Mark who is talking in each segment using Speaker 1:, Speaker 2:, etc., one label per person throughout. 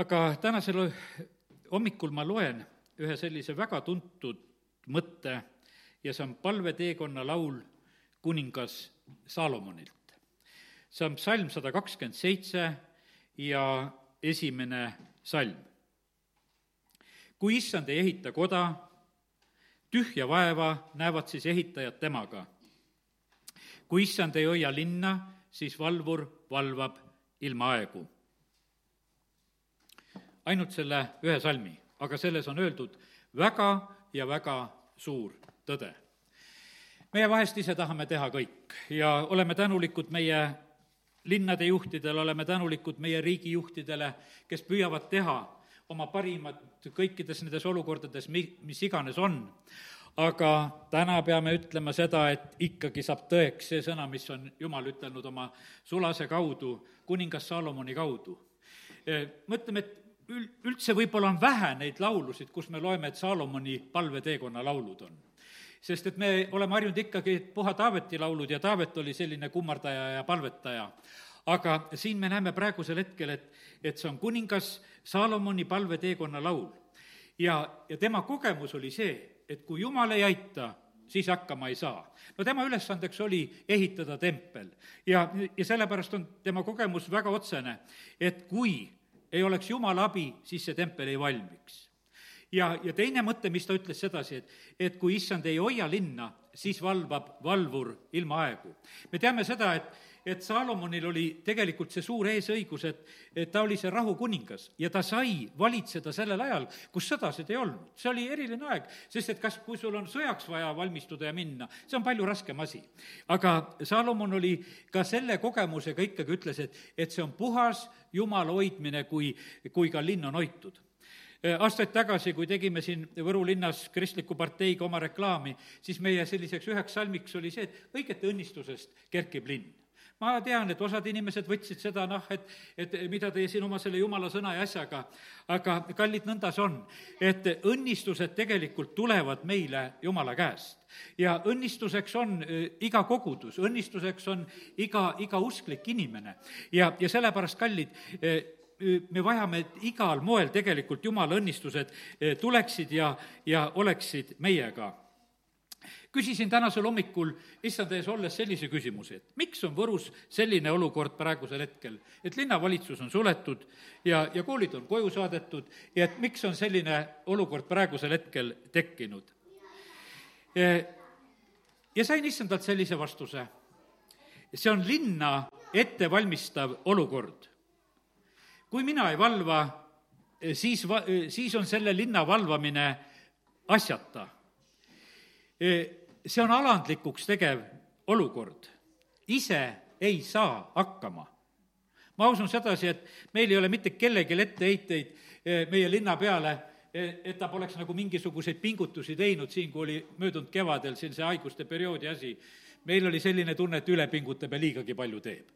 Speaker 1: aga tänasel hommikul ma loen ühe sellise väga tuntud mõtte ja see on palveteekonna laul kuningas Saalomonilt. see on psalm sada kakskümmend seitse ja esimene salm. kui issand ei ehita koda, tühja vaeva näevad siis ehitajad temaga. kui issand ei hoia linna, siis valvur valvab ilma aegu. Ainult selle ühe salmi, aga selles on öeldud väga ja väga suur tõde. meie vahest ise tahame teha kõik ja oleme tänulikud meie linnade juhtidele, oleme tänulikud meie riigijuhtidele, kes püüavad teha oma parimat kõikides nendes olukordades, mi-, mis iganes on. aga täna peame ütlema seda, et ikkagi saab tõeks see sõna, mis on Jumal ütelnud oma sulase kaudu, kuningas Saalomoni kaudu. mõtleme, et ül-, üldse võib-olla on vähe neid laulusid, kus me loeme, et Saalomoni palveteekonna laulud on sest et me oleme harjunud ikkagi puha Taaveti laulud ja Taavet oli selline kummardaja ja palvetaja. aga siin me näeme praegusel hetkel, et, et see on kuningas Saalomoni palveteekonna laul. ja, ja tema kogemus oli see, et kui jumal ei aita, siis hakkama ei saa. no tema ülesandeks oli ehitada tempel ja, ja sellepärast on tema kogemus väga otsene, et kui ei oleks Jumala abi, siis see tempel ei valmiks ja, ja teine mõte, mis ta ütles sedasi, et, et kui issand ei hoia linna, siis valvab valvur ilma aegu. me teame seda, et, et Saalomonil oli tegelikult see suur eesõigus, et, et ta oli see rahukuningas ja ta sai valitseda sellel ajal, kus sõdasid ei olnud. see oli eriline aeg, sest et kas, kui sul on sõjaks vaja valmistuda ja minna, see on palju raskem asi. aga Saalomon oli ka selle kogemusega ikkagi ütles, et, et see on puhas Jumala hoidmine, kui, kui ka linn on hoitud aastaid tagasi, kui tegime siin Võru linnas kristliku parteiga oma reklaami, siis meie selliseks üheks salmiks oli see, et õigete õnnistusest kerkib linn ma tean, et osad inimesed võtsid seda noh, et, et mida teie siin oma selle jumala sõna ja asjaga, aga kallid, nõnda see on, et õnnistused tegelikult tulevad meile jumala käest. ja õnnistuseks on äh, iga kogudus, õnnistuseks on iga, iga usklik inimene. Ja, ja sellepärast, kallid, äh, me vajame, et igal moel tegelikult Jumala õnnistused tuleksid ja, ja oleksid meiega küsisin tänasel hommikul issand ees olles sellise küsimuse, et miks on Võrus selline olukord praegusel hetkel, et linnavalitsus on suletud ja, ja koolid on koju saadetud ja et miks on selline olukord praegusel hetkel tekkinud? Ja sain issandalt sellise vastuse. see on linna ettevalmistav olukord kui mina ei valva, siis va-, siis on selle linna valvamine asjata. Eh, see on alandlikuks tegev olukord. ise ei saa hakkama. ma usun sedasi, et meil ei ole mitte kellelgi etteheiteid meie linna peale, et ta poleks nagu mingisuguseid pingutusi teinud siin, kui oli möödunud kevadel siin see haiguste perioodi asi meil oli selline tunne, et üle pingutab ja liigagi palju teeb.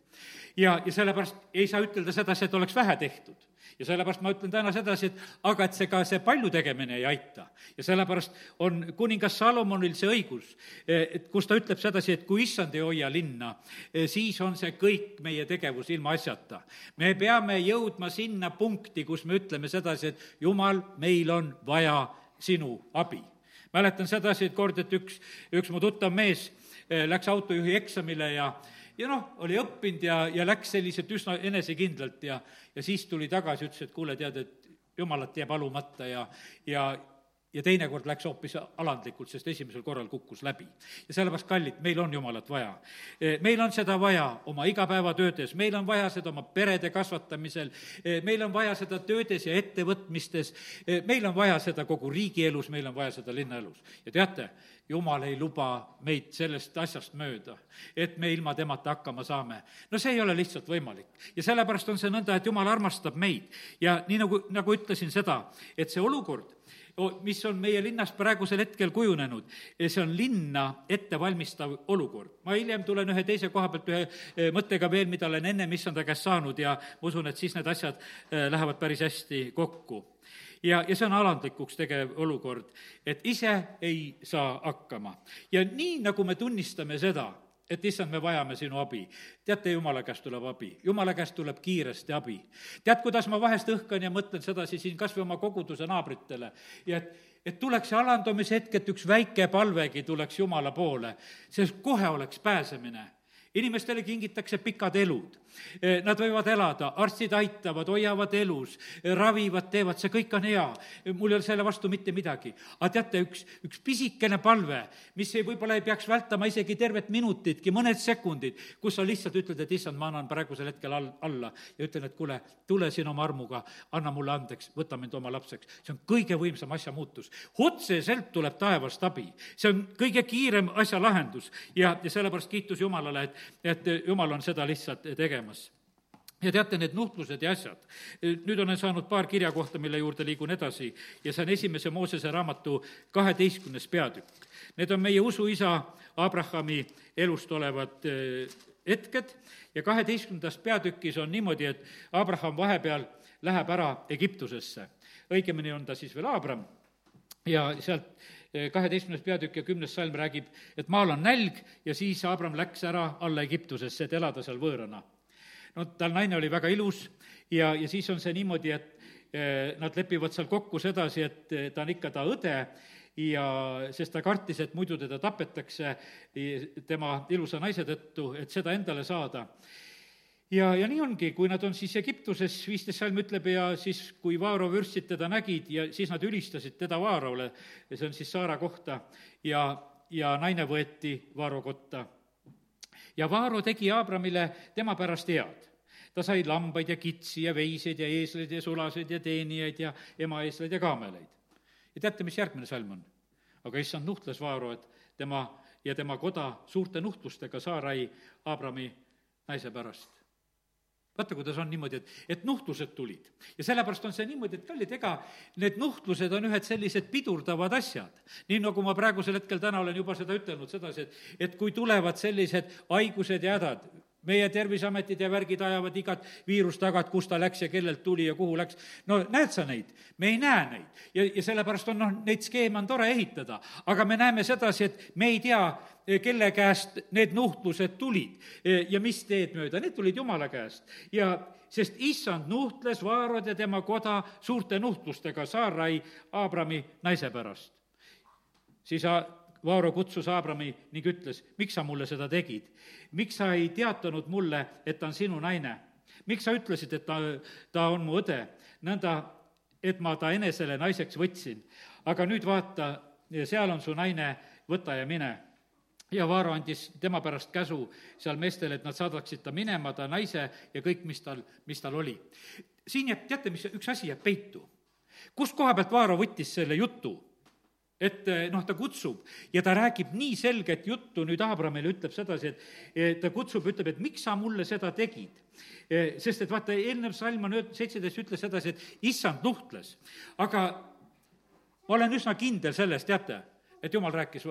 Speaker 1: ja, ja sellepärast ei saa ütelda sedasi, et oleks vähe tehtud. ja sellepärast ma ütlen täna sedasi, et aga et see ka, see palju tegemine ei aita. ja sellepärast on kuningas Salomonil see õigus, et kus ta ütleb sedasi, et kui issand ei hoia linna, siis on see kõik meie tegevus ilma asjata. me peame jõudma sinna punkti, kus me ütleme sedasi, et jumal, meil on vaja sinu abi mäletan sedasi, et kord, et üks, üks mu tuttav mees Eh, läks autojuhi eksamile ja, ja noh, oli õppinud ja, ja läks selliselt üsna enesekindlalt ja, ja siis tuli tagasi, ütles, et kuule, tead, et jumalat jääb alumata ja, ja, ja teinekord läks hoopis alandlikult, sest esimesel korral kukkus läbi. ja sellepärast, kallid, meil on Jumalat vaja. E, meil on seda vaja oma igapäevatöödes, meil on vaja seda oma perede kasvatamisel, e, meil on vaja seda töödes ja ettevõtmistes, meil on vaja seda kogu riigielus, meil on vaja seda linnaelus. ja teate, jumal ei luba meid sellest asjast mööda, et me ilma temata hakkama saame. no see ei ole lihtsalt võimalik. ja sellepärast on see nõnda, et jumal armastab meid ja nii nagu, nagu ütlesin seda, et see olukord, mis on meie linnas praegusel hetkel kujunenud, see on linna ettevalmistav olukord. ma hiljem tulen ühe teise koha pealt ühe eh, mõttega veel, mida olen ennem issanda käest saanud ja ma usun, et siis need asjad eh, lähevad päris hästi kokku ja, ja see on alandlikuks tegev olukord, et ise ei saa hakkama. ja nii, nagu me tunnistame seda, et issand, me vajame sinu abi. teate, jumala käest tuleb abi, jumala käest tuleb kiiresti abi. tead, kuidas ma vahest õhkan ja mõtlen sedasi siin kas või oma koguduse naabritele ja et, et tuleks see alandamise hetk, et üks väike palvegi tuleks Jumala poole, sest kohe oleks pääsemine inimestele kingitakse pikad elud. Eh, nad võivad elada, arstid aitavad, hoiavad elus, eh, ravivad, teevad, see kõik on hea. mul ei ole selle vastu mitte midagi. aga teate, üks, üks pisikene palve, mis ei, võib-olla ei peaks vältama isegi tervet minutitki, mõned sekundid, kus sa lihtsalt ütled, et issand, ma annan praegusel hetkel all, alla ja ütlen, et kuule, tule siin oma armuga, anna mulle andeks, võta mind oma lapseks. see on kõige võimsam asja muutus. otseselt tuleb taevast abi. see on kõige kiirem asja lahendus ja, ja sellepärast kiitus Jumalale, et et jumal on seda lihtsalt tegemas ja teate, need nuhtlused ja asjad, nüüd olen saanud paar kirja kohta, mille juurde liigun edasi ja see on esimese Moosese raamatu kaheteistkümnes peatükk. Need on meie usuisa Abrahami elust olevad eh, hetked ja kaheteistkümnendas peatükis on niimoodi, et Abraham vahepeal läheb ära Egiptusesse. õigemini on ta siis veel Abram ja sealt kaheteistkümnes peatükk ja kümnes salm räägib, et maal on nälg ja siis Abram läks ära alla Egiptusesse, et elada seal võõrana. No tal naine oli väga ilus ja, ja siis on see niimoodi, et eh, nad lepivad seal kokku sedasi, et eh, ta on ikka ta õde ja sest ta kartis, et muidu teda tapetakse tema ilusa naise tõttu, et seda endale saada. Ja, ja nii ongi, kui nad on siis Egiptuses, viisteist salm ütleb, ja siis, kui Vaaro vürstid teda nägid ja siis nad ülistasid teda Vaarole, see on siis Saara kohta, ja, ja naine võeti Vaaro kotta. Ja Vaaro tegi Abramile tema pärast head. ta sai lambaid ja kitsi ja veiseid ja eesleid ja sulaseid ja teenijaid ja emaeesleid ja kaameleid. ja teate, mis järgmine salm on? aga issand nuhtles Vaaro, et tema ja tema koda suurte nuhtlustega Saarai Abrami naise pärast vaata, kuidas on niimoodi, et, et nuhtlused tulid. ja sellepärast on see niimoodi, et kallid, ega need nuhtlused on ühed sellised pidurdavad asjad. nii nagu ma praegusel hetkel täna olen juba seda ütelnud sedasi, et, et kui tulevad sellised haigused ja hädad, meie Terviseametid ja värgid ajavad igat viirust taga, et kust ta läks ja kellelt tuli ja kuhu läks. no näed sa neid? me ei näe neid. ja, ja sellepärast on noh, neid skeeme on tore ehitada, aga me näeme sedasi, et me ei tea, kelle käest need nuhtlused tulid ja mis teed mööda, need tulid Jumala käest. ja sest issand nuhtles Vaarod ja tema koda suurte nuhtlustega Saarai, Abrami naise pärast. siis Vaaro kutsus Abrami ning ütles, miks sa mulle seda tegid? miks sa ei teatanud mulle, et ta on sinu naine? miks sa ütlesid, et ta, ta on mu õde? nõnda, et ma ta enesele naiseks võtsin. aga nüüd vaata, seal on su naine, võta ja mine ja Vaaro andis tema pärast käsu seal meestele, et nad saadaksid ta minema, ta naise ja kõik, mis tal, mis tal oli. siin jääb, teate, mis, üks asi jääb peitu. kust koha pealt Vaaro võttis selle jutu? Et eh, noh, ta kutsub ja ta räägib nii selget juttu nüüd Abramile, ütleb sedasi, et ta kutsub, ütleb, et miks sa mulle seda tegid. Eh, sest et vaata, eelnev salm on ööd-, seitseteist ütles sedasi, et issand nuhtles. aga ma olen üsna kindel selles, teate, et jumal rääkis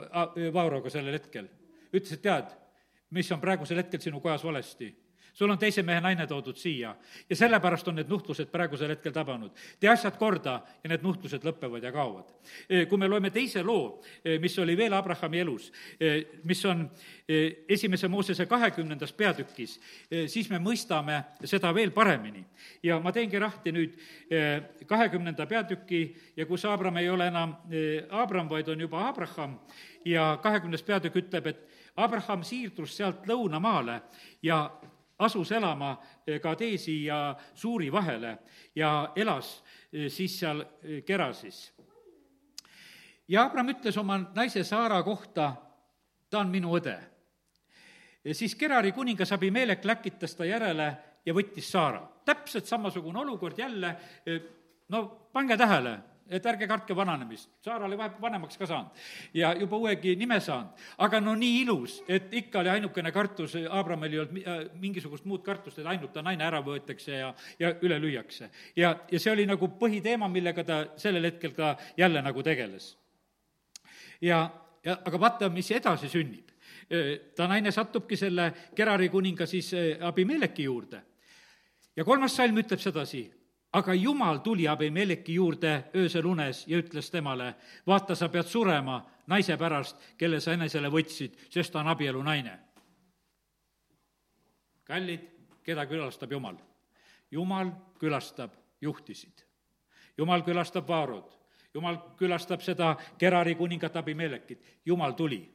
Speaker 1: Vauroga sellel hetkel. ütles, et tead, mis on praegusel hetkel sinu kojas valesti sul on teise mehe naine toodud siia ja sellepärast on need nuhtlused praegusel hetkel tabanud. tee asjad korda ja need nuhtlused lõpevad ja kaovad. E, kui me loeme teise loo, e, mis oli veel Abrahami elus, e, mis on esimese Moosese kahekümnendas peatükis, siis me mõistame seda veel paremini. ja ma teengi lahti nüüd kahekümnenda peatüki ja kus Abram ei ole enam Abram, vaid on juba Abraham ja kahekümnes peatükk ütleb, et Abraham siirdus sealt lõunamaale ja asus elama eh, ja Suuri vahele ja elas eh, siis seal eh, Gerasis. ja Abram ütles oma naise Saara kohta, ta on minu õde. siis Gerari kuningas Abimelek läkitas ta järele ja võttis Saara. täpselt samasugune olukord jälle, no pange tähele et ärge kartke vananemist. Saara oli vahepeal vanemaks ka saanud ja juba uuegi nime saanud. aga no nii ilus, et ikka oli ainukene kartus, Abramil ei olnud äh, mingisugust muud kartust, et ainult ta naine ära võetakse ja, ja üle lüüakse. ja, ja see oli nagu põhiteema, millega ta sellel hetkel ka jälle nagu tegeles. ja, ja aga vaata, mis edasi sünnib. Äh, ta naine satubki selle Gerari kuninga siis äh, Abimeleki juurde. ja kolmas salm ütleb sedasi aga jumal tuli Abimeleki juurde öösel unes ja ütles temale, vaata, sa pead surema naise pärast, kelle sa enesele võtsid, sest ta on abielunaine. kallid, keda külastab Jumal? Jumal külastab juhtisid. Jumal külastab Vaarod, Jumal külastab seda Gerari kuningat Abimelekit, Jumal tuli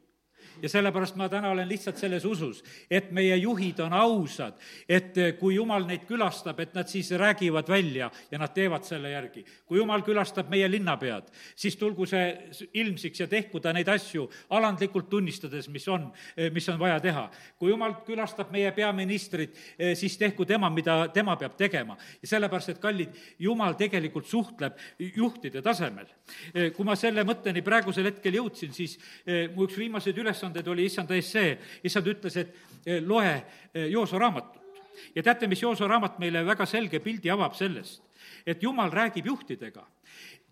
Speaker 1: ja sellepärast ma täna olen lihtsalt selles usus, et meie juhid on ausad, et kui jumal neid külastab, et nad siis räägivad välja ja nad teevad selle järgi. kui jumal külastab meie linnapead, siis tulgu see ilmsiks ja tehku ta neid asju alandlikult tunnistades, mis on, mis on vaja teha. kui jumal külastab meie peaministrit, siis tehku tema, mida tema peab tegema. ja sellepärast, et kallid, jumal tegelikult suhtleb juhtide tasemel. kui ma selle mõtteni praegusel hetkel jõudsin, siis mu üks viimaseid ülesandeid ülesanded oli issanda ees see, issand ütles, et eh, loe eh, Jooso raamatut. ja teate, mis Jooso raamat meile väga selge pildi avab sellest, et jumal räägib juhtidega.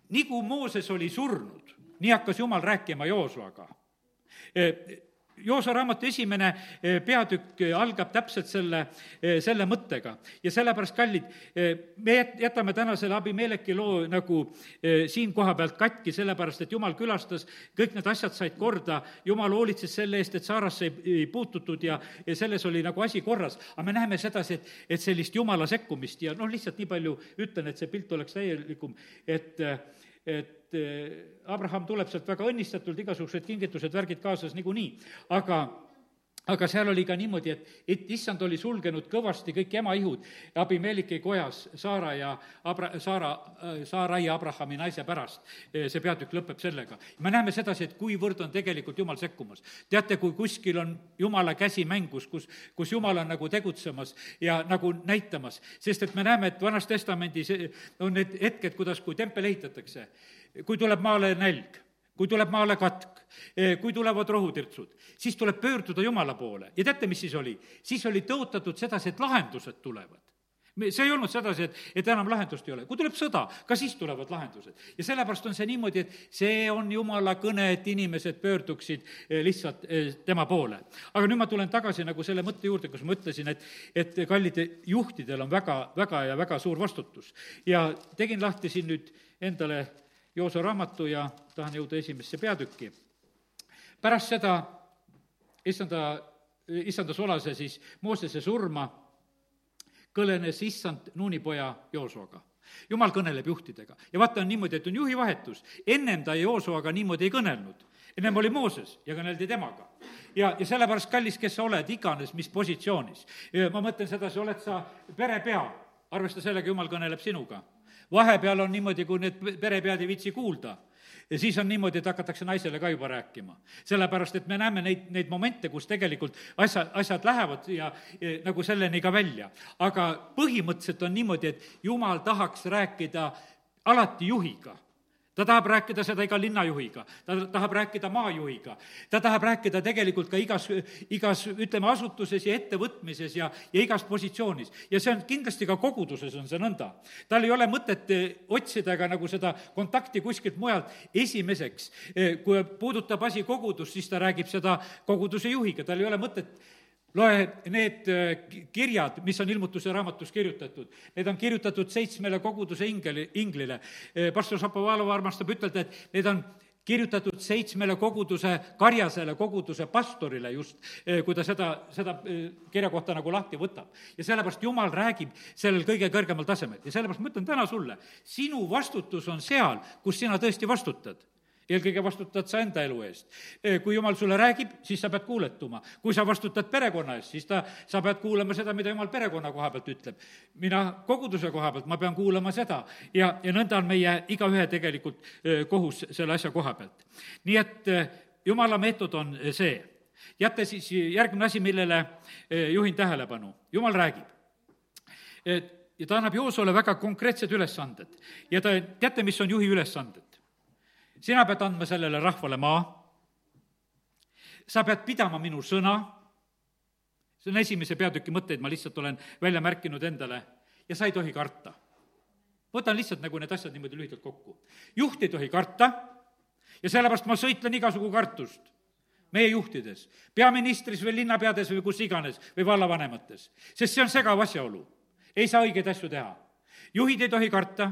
Speaker 1: nii kui Mooses oli surnud, nii hakkas jumal rääkima Joosoaga eh, Joosa raamatu esimene eh, peatükk eh, algab täpselt selle, eh, selle mõttega ja sellepärast, kallid, me jätame täna selle Abimeleki loo nagu siin koha pealt katki, sellepärast et jumal külastas, kõik need asjad said korda, jumal hoolitses selle eest, et Saarasse ei, ei puututud ja, ja selles oli nagu asi korras. aga me näeme sedasi, et, et sellist jumala sekkumist ja noh, lihtsalt nii palju ütlen, et see pilt oleks täielikum, et et eh, Abraham tuleb sealt väga õnnistatult, igasugused kingitused, värgid kaasas niikuinii, aga aga seal oli ka niimoodi, et, et issand oli sulgenud kõvasti kõik ema-ihud Abimeliki kojas Saara ja Abra-, Saara, Saara ja Abrahami naise pärast. Eh, see peatükk lõpeb sellega. me näeme sedasi, et kuivõrd on tegelikult Jumal sekkumas. teate, kui kuskil on Jumala käsi mängus, kus, kus Jumal on nagu tegutsemas ja nagu näitamas, sest et me näeme, et Vanas Testamendis on need hetked, kuidas, kui tempel ehitatakse, kui tuleb maale nälg kui tuleb maale katk, eh, kui tulevad rohutirtsud, siis tuleb pöörduda Jumala poole ja teate, mis siis oli? siis oli tõotatud sedasi, et lahendused tulevad see ei olnud sedasi, et, et enam lahendust ei ole. kui tuleb sõda, ka siis tulevad lahendused. ja sellepärast on see niimoodi, et see on jumala kõne, et inimesed pöörduksid eh, lihtsalt eh, tema poole. aga nüüd ma tulen tagasi nagu selle mõtte juurde, kus ma ütlesin, et, et kallid juhtidel on väga, väga ja väga suur vastutus. ja tegin lahti siin nüüd endale Jooso raamatu ja tahan jõuda esimesse peatükki. pärast seda issanda, issanda sulase siis Moosese surma kõlenes issand Nuunipoja Joosoga jumal kõneleb juhtidega ja vaata, on niimoodi, et on juhivahetus. ennem ta Joosoaga niimoodi ei kõnelnud. ennem oli Mooses ja kõneldi temaga. ja, ja sellepärast, kallis, kes sa oled, iganes mis positsioonis. ma mõtlen sedasi, oled sa perepea, arvesta sellega, jumal kõneleb sinuga vahepeal on niimoodi, kui need perepead ei viitsi kuulda, ja siis on niimoodi, et hakatakse naisele ka juba rääkima. sellepärast, et me näeme neid, neid momente, kus tegelikult asja, asjad lähevad ja, ja nagu selleni ka välja. aga põhimõtteliselt on niimoodi, et jumal tahaks rääkida alati juhiga ta tahab rääkida seda iga linnajuhiga, ta tahab rääkida maajuhiga, ta tahab rääkida tegelikult ka igas, igas ütleme, asutuses ja ettevõtmises ja, ja igas positsioonis. ja see on kindlasti ka koguduses on see nõnda. tal ei ole mõtet eh, otsida ka nagu seda kontakti kuskilt mujalt esimeseks. Eh, kui puudutab asi kogudust, siis ta räägib seda koguduse juhiga, tal ei ole mõtet loe need äh, kirjad, mis on ilmutuse raamatus kirjutatud, need on kirjutatud seitsmele koguduse ingeli, inglile. Äh, pastor Šapovalov armastab ütelda, et need on kirjutatud seitsmele koguduse karjasele, koguduse pastorile just, äh, kui ta seda, seda kirja kohta nagu lahti võtab. ja sellepärast Jumal räägib sellel kõige kõrgemal tasemel ja sellepärast ma ütlen täna sulle, sinu vastutus on seal, kus sina tõesti vastutad eelkõige vastutad sa enda elu eest. kui jumal sulle räägib, siis sa pead kuuletuma. kui sa vastutad perekonna eest, siis ta, sa pead kuulama seda, mida jumal perekonna koha pealt ütleb. mina koguduse koha pealt, ma pean kuulama seda ja, ja nõnda on meie igaühe tegelikult kohus selle asja koha pealt. nii et jumala meetod on see. jätte siis järgmine asi, millele juhin tähelepanu. jumal räägib. ja ta annab Joosole väga konkreetsed ülesanded ja ta, teate, mis on juhi ülesanded? Sina pead andma sellele rahvale maa, sa pead pidama minu sõna, see on esimese peatüki mõtteid, ma lihtsalt olen välja märkinud endale, ja sa ei tohi karta. võtan lihtsalt nagu need asjad niimoodi lühidalt kokku. juht ei tohi karta. Ja sellepärast ma sõitlen igasugu kartust. Meie juhtides, peaministris või linnapeades või kus iganes või vallavanemates, sest see on segav asjaolu. ei saa õigeid asju teha. juhid ei tohi karta,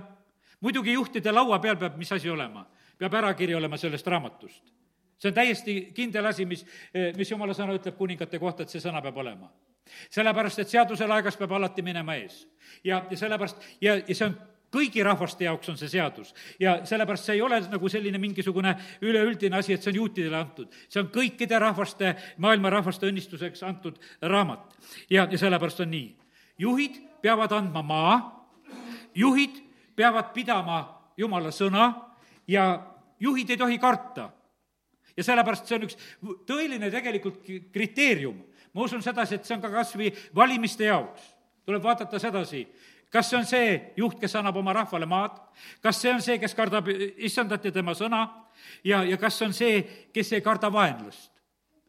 Speaker 1: muidugi juhtide laua peal peab mis asi olema peab ärakiri olema sellest raamatust. see on täiesti kindel asi, mis, mis jumala sõna ütleb kuningate kohta, et see sõna peab olema. sellepärast, et seadusel aegas peab alati minema ees. ja, ja sellepärast, ja, ja see on kõigi rahvaste jaoks on see seadus ja sellepärast see ei ole nagu selline mingisugune üleüldine asi, et see on juutidele antud. see on kõikide rahvaste, maailma rahvaste õnnistuseks antud raamat. ja, ja sellepärast on nii. juhid peavad andma maa, juhid peavad pidama jumala sõna ja juhid ei tohi karta. ja sellepärast see on üks tõeline tegelikult kriteerium. ma usun sedasi, et see on ka kas või valimiste jaoks. tuleb vaadata sedasi, kas see on see juht, kes annab oma rahvale maad, kas see on see, kes kardab issandat ja tema sõna ja, ja kas on see, kes ei karda vaenlust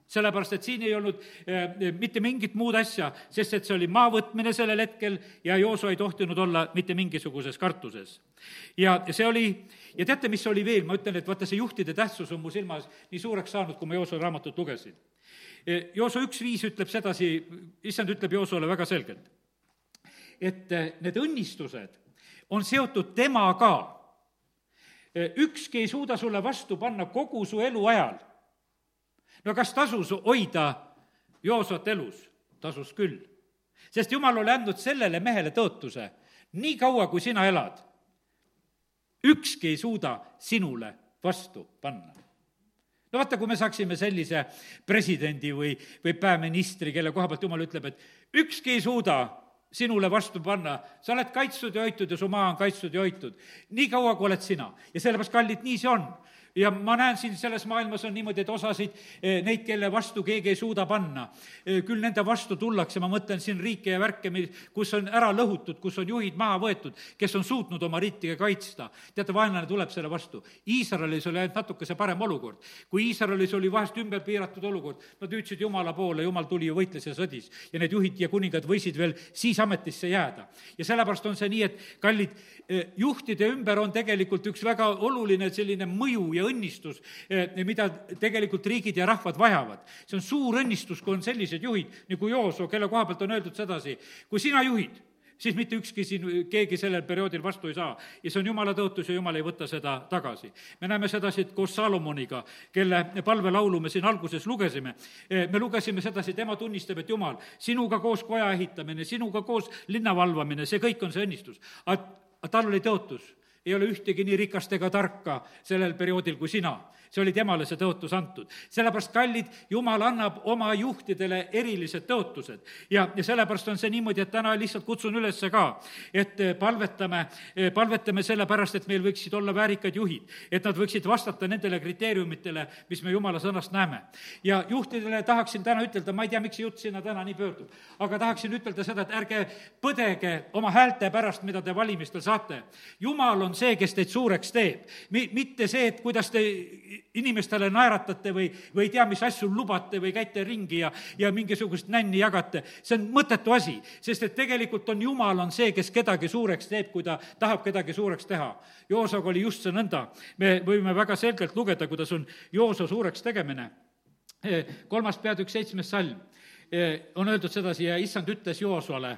Speaker 1: sellepärast, et siin ei olnud äh, mitte mingit muud asja, sest et see oli maa võtmine sellel hetkel ja Jooso ei tohtinud olla mitte mingisuguses kartuses. ja see oli, ja teate, mis oli veel, ma ütlen, et vaata, see juhtide tähtsus on mu silmas nii suureks saanud, kui ma Jooso raamatut lugesin. Jooso üks viis ütleb sedasi, issand ütleb Joosole väga selgelt et eh, need õnnistused on seotud temaga. Eh, ükski ei suuda sulle vastu panna kogu su eluajal. No kas tasus hoida Joosot elus? tasus küll. sest jumal oli andnud sellele mehele tõotuse, nii kaua, kui sina elad, ükski ei suuda sinule vastu panna no vaata, kui me saaksime sellise presidendi või, või peaministri, kelle koha pealt jumal ütleb, et ükski ei suuda sinule vastu panna. sa oled kaitstud ja hoitud ja su maa on kaitstud ja hoitud. nii kaua, kui oled sina. ja sellepärast, kallid, nii see on ja ma näen siin selles maailmas on niimoodi, et osasid, eh, neid, kelle vastu keegi ei suuda panna, eh, küll nende vastu tullakse, ma mõtlen siin riike ja värke, kus on ära lõhutud, kus on juhid maha võetud, kes on suutnud oma riiki kaitsta. teate, vaenlane tuleb selle vastu. Iisraelis oli ainult natukese parem olukord. kui Iisraelis oli vahest ümber piiratud olukord, nad hüüdsid Jumala poole, Jumal tuli ja võitles ja sõdis. ja need juhid ja kuningad võisid veel siis ametisse jääda. ja sellepärast on see nii, et kallid, eh, juhtide ümber on tegelikult üks väga oluline selline mõju ja õnnistus, eh, mida tegelikult riigid ja rahvad vajavad. see on suur õnnistus, kui on sellised juhid nagu Jooso, kelle koha pealt on öeldud sedasi, kui sina juhid, siis mitte ükski siin, keegi sellel perioodil vastu ei saa. ja see on jumala tõotus ja jumal ei võta seda tagasi. me näeme sedasi, et koos Salomoniga, kelle palvelaulu me siin alguses lugesime, eh, me lugesime sedasi, tema tunnistab, et jumal, sinuga koos koja ehitamine, sinuga koos linna valvamine, see kõik on see õnnistus. aga tal oli tõotus ei ole ühtegi nii rikast ega tarka sellel perioodil kui sina see oli temale see tõotus antud. sellepärast, kallid, Jumal annab oma juhtidele erilised tõotused. ja, ja sellepärast on see niimoodi, et täna lihtsalt kutsun üles ka, et eh, palvetame, eh, palvetame sellepärast, et meil võiksid olla väärikad juhid, et nad võiksid vastata nendele kriteeriumitele, mis me Jumala sõnast näeme. ja juhtidele tahaksin täna ütelda, ma ei tea, miks see jutt sinna täna nii pöördub, aga tahaksin ütelda seda, et ärge põdege oma häälte pärast, mida te valimistel saate. Jumal on see, kes teid suureks teeb. Mi-, mitte see, et kuidas te inimestele naeratate või, või ei tea, mis asju lubate või käite ringi ja, ja mingisugust nänni jagate. see on mõttetu asi, sest et tegelikult on Jumal on see, kes kedagi suureks teeb, kui ta tahab kedagi suureks teha. Joosaga oli just see nõnda. me võime väga selgelt lugeda, kuidas on Joosa suureks tegemine. kolmas peatükk, seitsmes salm on öeldud sedasi ja issand ütles Joosule,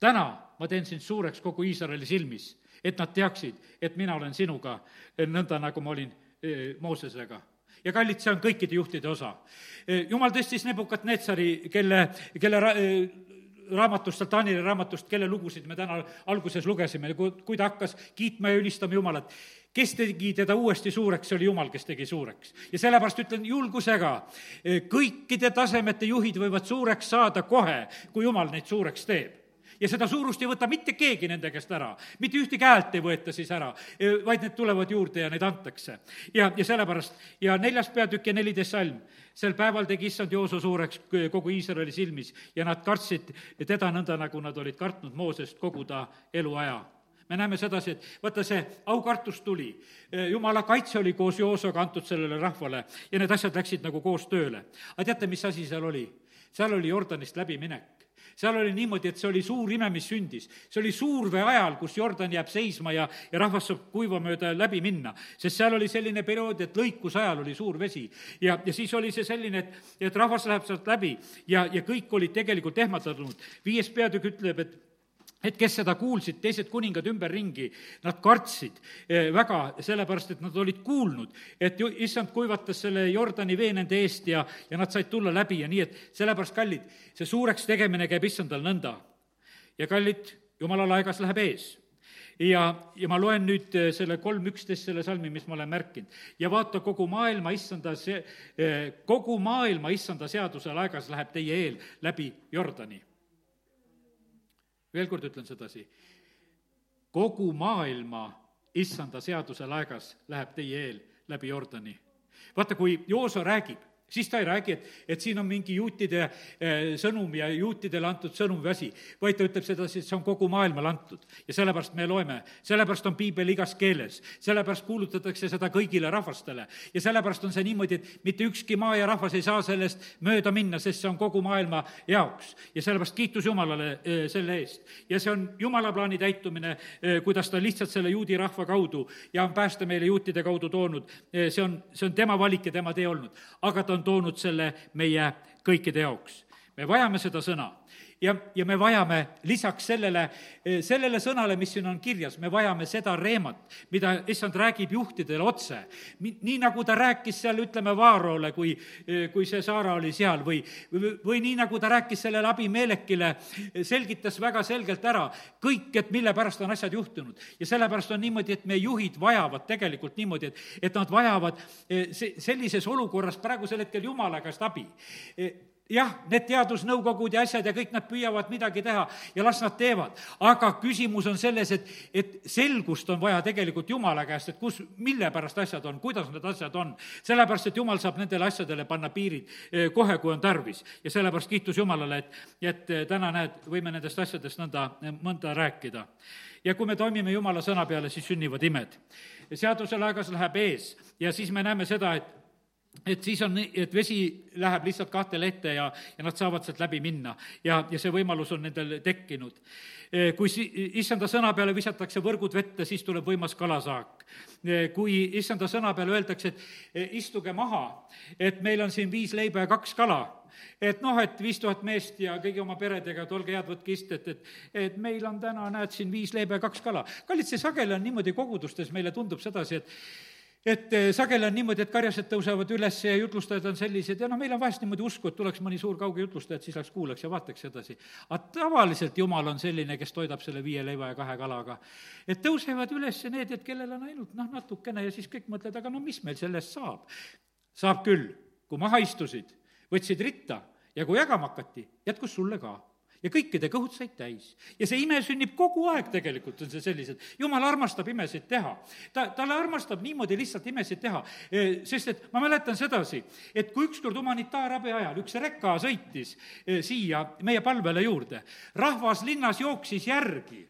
Speaker 1: täna ma teen sind suureks kogu Iisraeli silmis, et nad teaksid, et mina olen sinuga, nõnda nagu ma olin Moosesega ja kallid, see on kõikide juhtide osa. jumal tõstis Nebukat-Netsari, kelle, kelle ra-, raamatust, sealt Taanile raamatust, kelle lugusid me täna alguses lugesime, kui ta hakkas kiitma ja ülistama Jumalat, kes tegi teda uuesti suureks, see oli Jumal, kes tegi suureks. ja sellepärast ütlen julgusega, kõikide tasemete juhid võivad suureks saada kohe, kui Jumal neid suureks teeb ja seda suurust ei võta mitte keegi nende käest ära. mitte ühtegi häält ei võeta siis ära, vaid need tulevad juurde ja neid antakse. ja, ja sellepärast, ja neljas peatükk ja neliteist salm, sel päeval tegi issand Jooso suureks kogu Iisraeli silmis ja nad kartsid teda nõnda, nagu nad olid kartnud Moosest kogu ta eluaja me näeme sedasi, et vaata, see aukartus tuli, jumala kaitse oli koos Joosoga antud sellele rahvale ja need asjad läksid nagu koos tööle. aga teate, mis asi seal oli? seal oli Jordanist läbiminek seal oli niimoodi, et see oli suur ime, mis sündis. see oli suurvee ajal, kus Jordan jääb seisma ja, ja rahvas saab kuiva mööda läbi minna. sest seal oli selline periood, et lõikuse ajal oli suur vesi. ja, ja siis oli see selline, et, et rahvas läheb sealt läbi ja, ja kõik olid tegelikult ehmatatud. viies peatükk ütleb, et et kes seda kuulsid, teised kuningad ümberringi, nad kartsid eh, väga, sellepärast et nad olid kuulnud, et ju issand kuivatas selle Jordani vee nende eest ja, ja nad said tulla läbi ja nii, et sellepärast, kallid, see suureks tegemine käib issandal nõnda. ja kallid, jumala laegas läheb ees ja, ja ma loen nüüd eh, selle kolm üksteist, selle salmi, mis ma olen märkinud. ja vaata, kogu maailma issanda see, eh, kogu maailma issanda seaduse laegas läheb teie eel läbi Jordani veel kord ütlen sedasi, kogu maailma issanda seaduse laegas läheb teie eel läbi Jordani. vaata, kui Jooso räägib, siis ta ei räägi, et, et siin on mingi juutide eh, sõnum ja juutidele antud sõnum või asi, vaid ta ütleb sedasi, et see on kogu maailmale antud. ja sellepärast me loeme, sellepärast on piibel igas keeles, sellepärast kuulutatakse seda kõigile rahvastele. ja sellepärast on see niimoodi, et mitte ükski maa ja rahvas ei saa sellest mööda minna, sest see on kogu maailma jaoks. ja sellepärast kiitus Jumalale eh, selle eest. ja see on Jumala plaani täitumine, eh, kuidas ta lihtsalt selle juudi rahva kaudu ja on pääste meile juutide kaudu toonud, see on, see on tema valik ja tema tee olnud. aga ta on on toonud selle meie kõikide jaoks. me vajame seda sõna ja, ja me vajame lisaks sellele, sellele sõnale, mis siin on kirjas, me vajame seda reemat, mida issand räägib juhtidele otse. nii, nagu ta rääkis seal, ütleme, Vaarole, kui, kui see Saara oli seal või, või, või nii, nagu ta rääkis sellele abimeelekile, selgitas väga selgelt ära kõik, et mille pärast on asjad juhtunud. ja sellepärast on niimoodi, et meie juhid vajavad tegelikult niimoodi, et, et nad vajavad eh, se-, sellises olukorras praegusel hetkel Jumala käest abi eh, jah, need teadusnõukogud ja asjad ja kõik nad püüavad midagi teha ja las nad teevad. aga küsimus on selles, et, et selgust on vaja tegelikult Jumala käest, et kus, mille pärast asjad on, kuidas need asjad on. sellepärast, et Jumal saab nendele asjadele panna piirid eh, kohe, kui on tarvis. ja sellepärast kiitus Jumalale, et, et eh, täna näed, võime nendest asjadest nõnda, mõnda rääkida. ja kui me toimime Jumala sõna peale, siis sünnivad imed. seaduse laegas läheb ees ja siis me näeme seda, et et siis on et vesi läheb lihtsalt kahte lehte ja, ja nad saavad sealt läbi minna ja, ja see võimalus on nendel tekkinud. E, kui si-, issanda sõna peale visatakse võrgud vette, siis tuleb võimas kalasaak. E, kui issanda sõna peale öeldakse, et e, istuge maha, et meil on siin viis leiba ja kaks kala, et noh, et viis tuhat meest ja kõigi oma peredega, et olge head, võtke istet, et, et meil on täna, näed, siin viis leiba ja kaks kala. kallid, see sageli on niimoodi kogudustes, meile tundub sedasi, et et eh, sageli on niimoodi, et karjased tõusevad üles ja jutlustajad on sellised ja noh, meil on vahest niimoodi usku, et tuleks mõni suur kauge jutlustaja, et siis läheks kuulaks ja vaataks edasi. aga tavaliselt Jumal on selline, kes toidab selle viie leiva ja kahe kalaga. et tõusevad üles need, et kellel on ainult noh, natukene ja siis kõik mõtlevad, aga no mis meil sellest saab. saab küll, kui maha istusid, võtsid ritta ja kui jagama hakati, jätkus sulle ka ja kõikide kõhud said täis. ja see ime sünnib kogu aeg tegelikult, on see sellised, jumal armastab imesid teha. ta, talle armastab niimoodi lihtsalt imesid teha, e, sest et ma mäletan sedasi, et kui ükskord humanitaarabi ajal üks reka sõitis e, siia meie palvele juurde, rahvas linnas jooksis järgi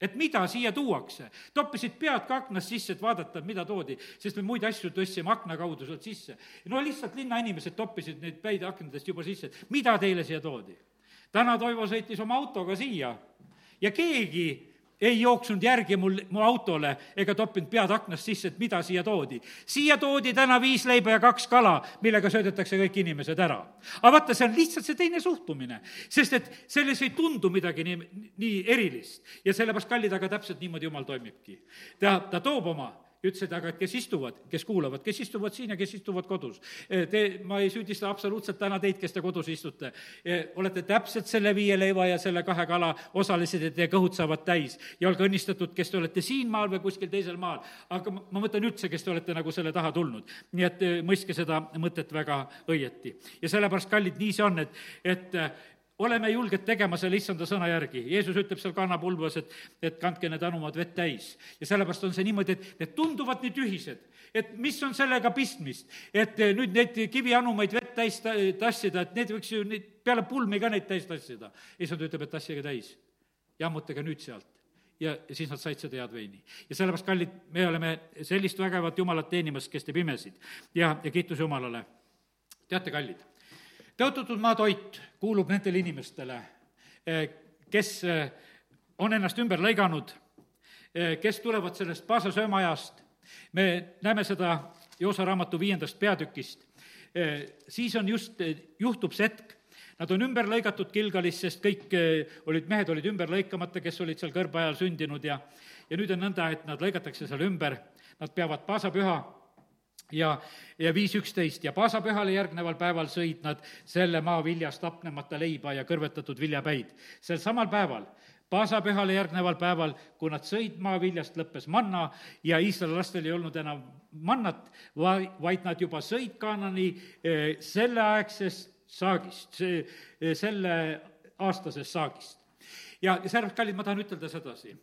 Speaker 1: et mida siia tuuakse. toppisid pead ka aknast sisse, et vaadata, mida toodi, sest me muid asju tõstsime akna kaudu sealt sisse. no lihtsalt linnainimesed toppisid neid päid aknadest juba sisse, et mida teile siia toodi. Täna Toivo sõitis oma autoga siia ja keegi ei jooksnud järgi mul, mu autole ega toppinud pead aknast sisse, et mida siia toodi. siia toodi täna viis leiba ja kaks kala, millega söödetakse kõik inimesed ära. aga vaata, see on lihtsalt see teine suhtumine, sest et selles ei tundu midagi nii, nii erilist. ja sellepärast, kallid, aga täpselt niimoodi Jumal toimibki. ta, ta toob oma ütlesid, aga kes istuvad, kes kuulavad, kes istuvad siin ja kes istuvad kodus. Eh, te, ma ei süüdista absoluutselt täna teid, kes te kodus istute. Eh, olete täpselt selle viie leiva ja selle kahe kala osalised ja teie kõhud saavad täis. ja olge õnnistatud, kes te olete siin maal või kuskil teisel maal. aga ma, ma mõtlen üldse, kes te olete nagu selle taha tulnud. nii et eh, mõistke seda mõtet väga õieti. ja sellepärast, kallid, nii see on, et, et oleme julged tegema selle issanda sõna järgi. Jeesus ütleb seal kannapulbas, et, et kandke need anumad vett täis. ja sellepärast on see niimoodi, et need tunduvad nii tühised, et mis on sellega pistmist, et eh, nüüd neid kivianumaid vett täis tassida, et need võiks ju neid, peale pulmi ka neid täis tassida. issand ütleb, et tassige täis, jammutage nüüd sealt ja siis nad said seda head veini. ja sellepärast, kallid, me oleme sellist vägevat Jumalat teenimas, kes teeb imesid ja, ja kiitus Jumalale. teate, kallid tõotatud maa toit kuulub nendele inimestele, eh, kes eh, on ennast ümber lõiganud, eh, kes tulevad sellest Paasa söömaajast, me näeme seda Joosa raamatu viiendast peatükist, siis on just, juhtub see hetk, Nad on ümber lõigatud Gilgalis, sest kõik olid, mehed olid ümber lõikamata, kes olid seal kõrbe ajal sündinud ja ja nüüd on nõnda, et nad lõigatakse seal ümber, nad peavad paasapüha ja, ja viis üksteist ja paasapühale järgneval päeval sõid nad selle maa viljast hapnemata leiba ja kõrvetatud viljapäid. sel samal päeval paasapühale järgneval päeval, kui nad sõid maaviljast, lõppes manna ja Iisraeli lastel ei olnud enam mannat, va-, vaid nad juba sõid Kaanani eh, selleaegsest saagist, eh, selle aastasest saagist. ja, ja sellepärast, kallid, ma tahan ütelda sedasi,